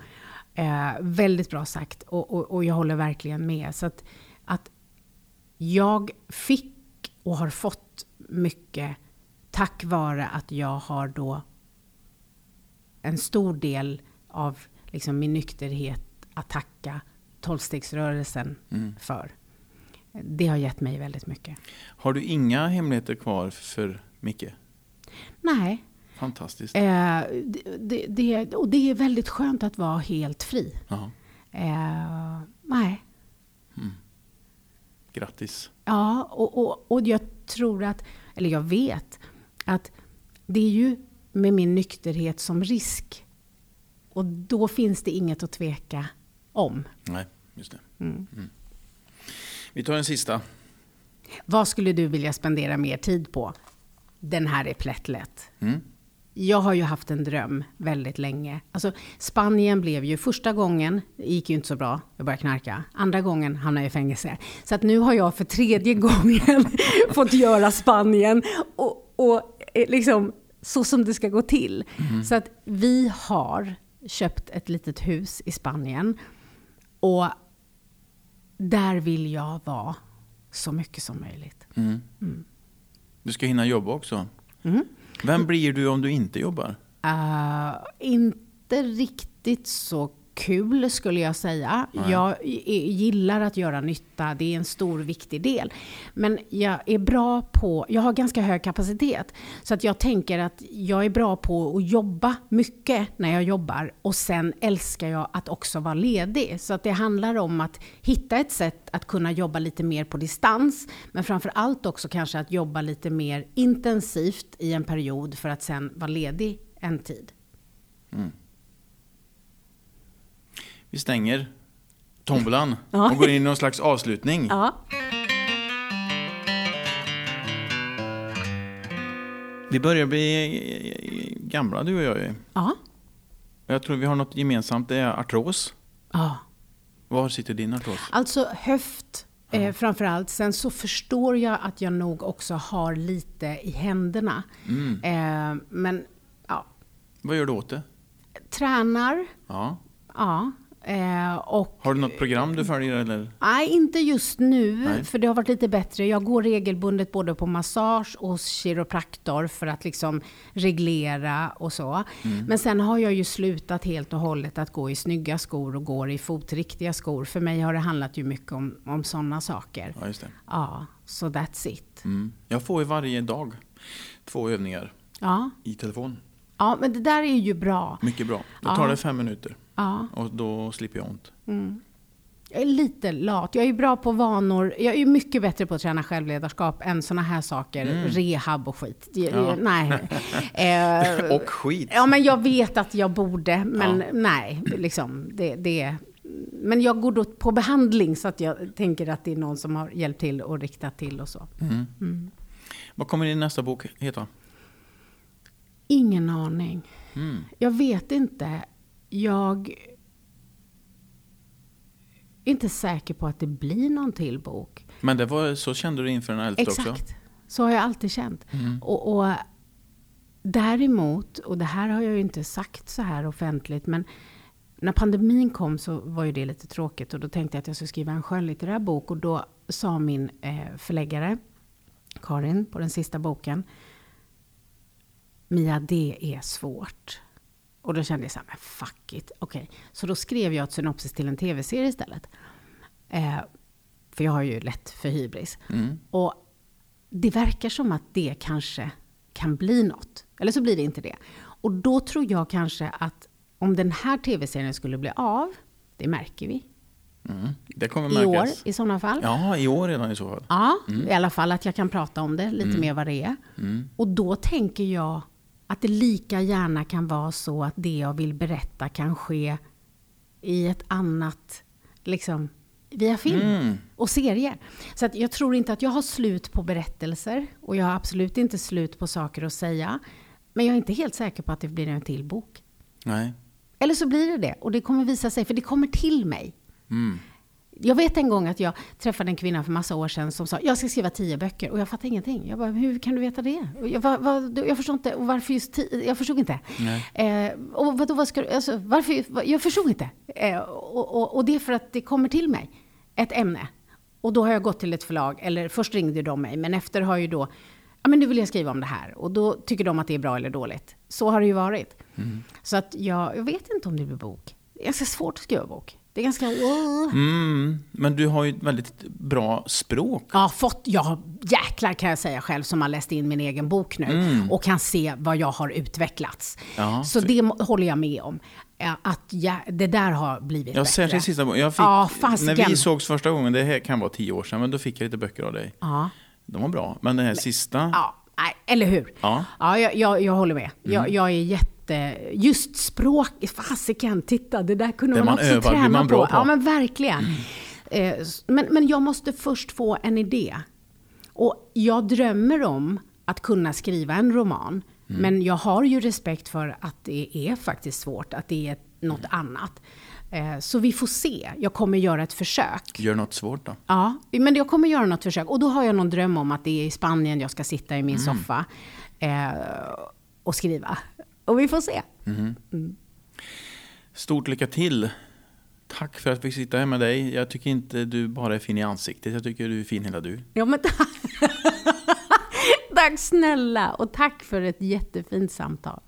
Eh, väldigt bra sagt. Och, och, och jag håller verkligen med. Så att, att jag fick och har fått mycket tack vare att jag har då en stor del av liksom min nykterhet att tacka tolvstegsrörelsen för. Det har gett mig väldigt mycket. Har du inga hemligheter kvar för Micke? Nej, Fantastiskt. eh, det, det, och det är väldigt skönt att vara helt fri. Eh, nej. grattis. Ja, och, och, och jag tror att, eller jag vet, att det är ju med min nykterhet som risk. Och då finns det inget att tveka om. Nej, just det. Mm. Vi tar en sista. Vad skulle du vilja spendera mer tid på? Den här är plättlätt. Mm. jag har ju haft en dröm väldigt länge. Alltså, Spanien blev ju första gången, gick ju inte så bra, jag började knarka. Andra gången hamnade jag i fängelse. Så att nu har jag för tredje gången fått göra Spanien. Och, och eh, liksom så som det ska gå till. Så att vi har köpt ett litet hus i Spanien. Och där vill jag vara så mycket som möjligt. Du ska hinna jobba också. Mm. Vem blir du om du inte jobbar? Uh, inte riktigt så kul skulle jag säga. Jag i- gillar att göra nytta, det är en stor viktig del. Men jag är bra på, jag har ganska hög kapacitet. Så att jag tänker att jag är bra på att jobba mycket när jag jobbar. Och sen älskar jag att också vara ledig. Så att det handlar om att hitta ett sätt att kunna jobba lite mer på distans. Men framför allt också kanske att jobba lite mer intensivt i en period för att sen vara ledig en tid. Vi stänger tombolan och går in i någon slags avslutning. Ja. Vi börjar bli gamla du och jag. ju. Ja. Jag tror vi har något gemensamt, det är artros. ja. Var sitter din artros? Alltså höft eh, framför allt. Sen så förstår jag att jag nog också har lite i händerna. Eh, men ja, Vad gör du åt det? tränar. Ja. Ja. Eh, och Har du något program du följer eller? Nej, inte just nu, Nej. för det har varit lite bättre. Jag går regelbundet både på massage och hos kiropraktor för att liksom reglera och så. Mm. Men sen har jag ju slutat helt och hållet att gå i snygga skor och går i fotriktiga skor. För mig har det handlat ju mycket om, om sådana saker. Ja, just det. Ja, så that's it. Mm. Jag får ju varje dag två övningar Ja. i telefon. ja, men det där är ju bra. Mycket bra. Ja. tar det fem minuter Ja. och då slipper jag ont. Jag är lite lat. Jag är bra på vanor. Jag är mycket bättre på att träna självledarskap än såna här saker. Rehab och skit. Det- Mm. Ja. Nej. Eh, Och skit. Ja, men jag vet att jag borde, men Ja. nej, liksom, det, det, men jag går då på behandling så att jag tänker att det är någon som har hjälpt till och riktat till och så. Vad kommer din nästa bok heta? Ingen aning. Mm. Jag vet inte. Jag är inte säker på att det blir någon till bok. Men det var, så kände du inför den elfte också? Exakt. Så har jag alltid känt. Och, och däremot, och det här har jag ju inte sagt så här offentligt, men när pandemin kom så var ju det lite tråkigt och då tänkte jag att jag skulle skriva en skönlitterär bok och då sa min eh, förläggare, Karin, på den sista boken, Mia, det är svårt. Och då kände jag så här, men fuck it. Okej, så då skrev jag ett synopsis till en tv-serie istället. Eh, för jag har ju lätt för hybris. Mm. Och det verkar som att det kanske kan bli något. Eller så blir det inte det. Och då tror jag kanske att om den här tv-serien skulle bli av, det märker vi, Mm. Det kommer i år märkas. i sådana fall. Ja, i år redan i så fall. Ja, i alla fall att jag kan prata om det lite mer vad det är. Och då tänker jag att det lika gärna kan vara så att det jag vill berätta kan ske i ett annat, liksom, via film Mm. och serier. Så att jag tror inte att jag har slut på berättelser och jag har absolut inte slut på saker att säga. Men jag är inte helt säker på att det blir en till bok. Nej. Eller så blir det det och det kommer visa sig, för det kommer till mig. Mm. Jag vet en gång att jag träffade en kvinna för massa år sedan som sa jag ska skriva tio böcker och jag fattade ingenting. Jag bara, hur kan du veta det? Och Jag, vad, vad, jag förstår inte, och varför just tio? Jag förstod inte. Eh, och vadå, vad ska du, alltså, varför, jag förstod inte. Eh, och, och, och det är för att det kommer till mig, ett ämne. Och då har jag gått till ett förlag, eller först ringde de mig, men efter har ju då, ja men nu vill jag skriva om det här. Och då tycker de att det är bra eller dåligt. Så har det ju varit. Så att jag, jag vet inte om det blir bok. Det är ganska svårt att skriva bok. Det är ganska... Mm. Men du har ju ett väldigt bra språk. Ja, fått, ja, jäklar kan jag säga själv som har läst in min egen bok nu och kan se vad jag har utvecklats. Mm. Ja, så det må- håller jag med om. Ja, Att jag, det där har blivit Ja, bättre. särskilt sista boken. Jag fick, Ja, när vi sågs första gången, det här kan vara tio år sedan, men då fick jag lite böcker av dig. Ja, De var bra. Men den här sista, ja eller hur? Ja. Mm. ja jag, jag, jag håller med. Jag, jag är jätte... Just språk, fasiken, titta, det där kunde Det man, man också övar träna man bra på. Ja, men verkligen. Eh, s- men, men jag måste först få en idé. Och jag drömmer om att kunna skriva en roman. Men jag har ju respekt för att det är faktiskt svårt, att det är något annat. Eh, Så vi får se. Jag kommer göra ett försök. Gör något svårt då. Ja, men jag kommer göra något försök. Och då har jag någon dröm om att det är i Spanien jag ska sitta i min soffa eh, och skriva. Och vi får se. Stort lycka till. Tack för att jag fick sitta här med dig. Jag tycker inte du bara är fin i ansiktet. Jag tycker du är fin hela du. Ja, men tack. tack snälla och tack för ett jättefint samtal.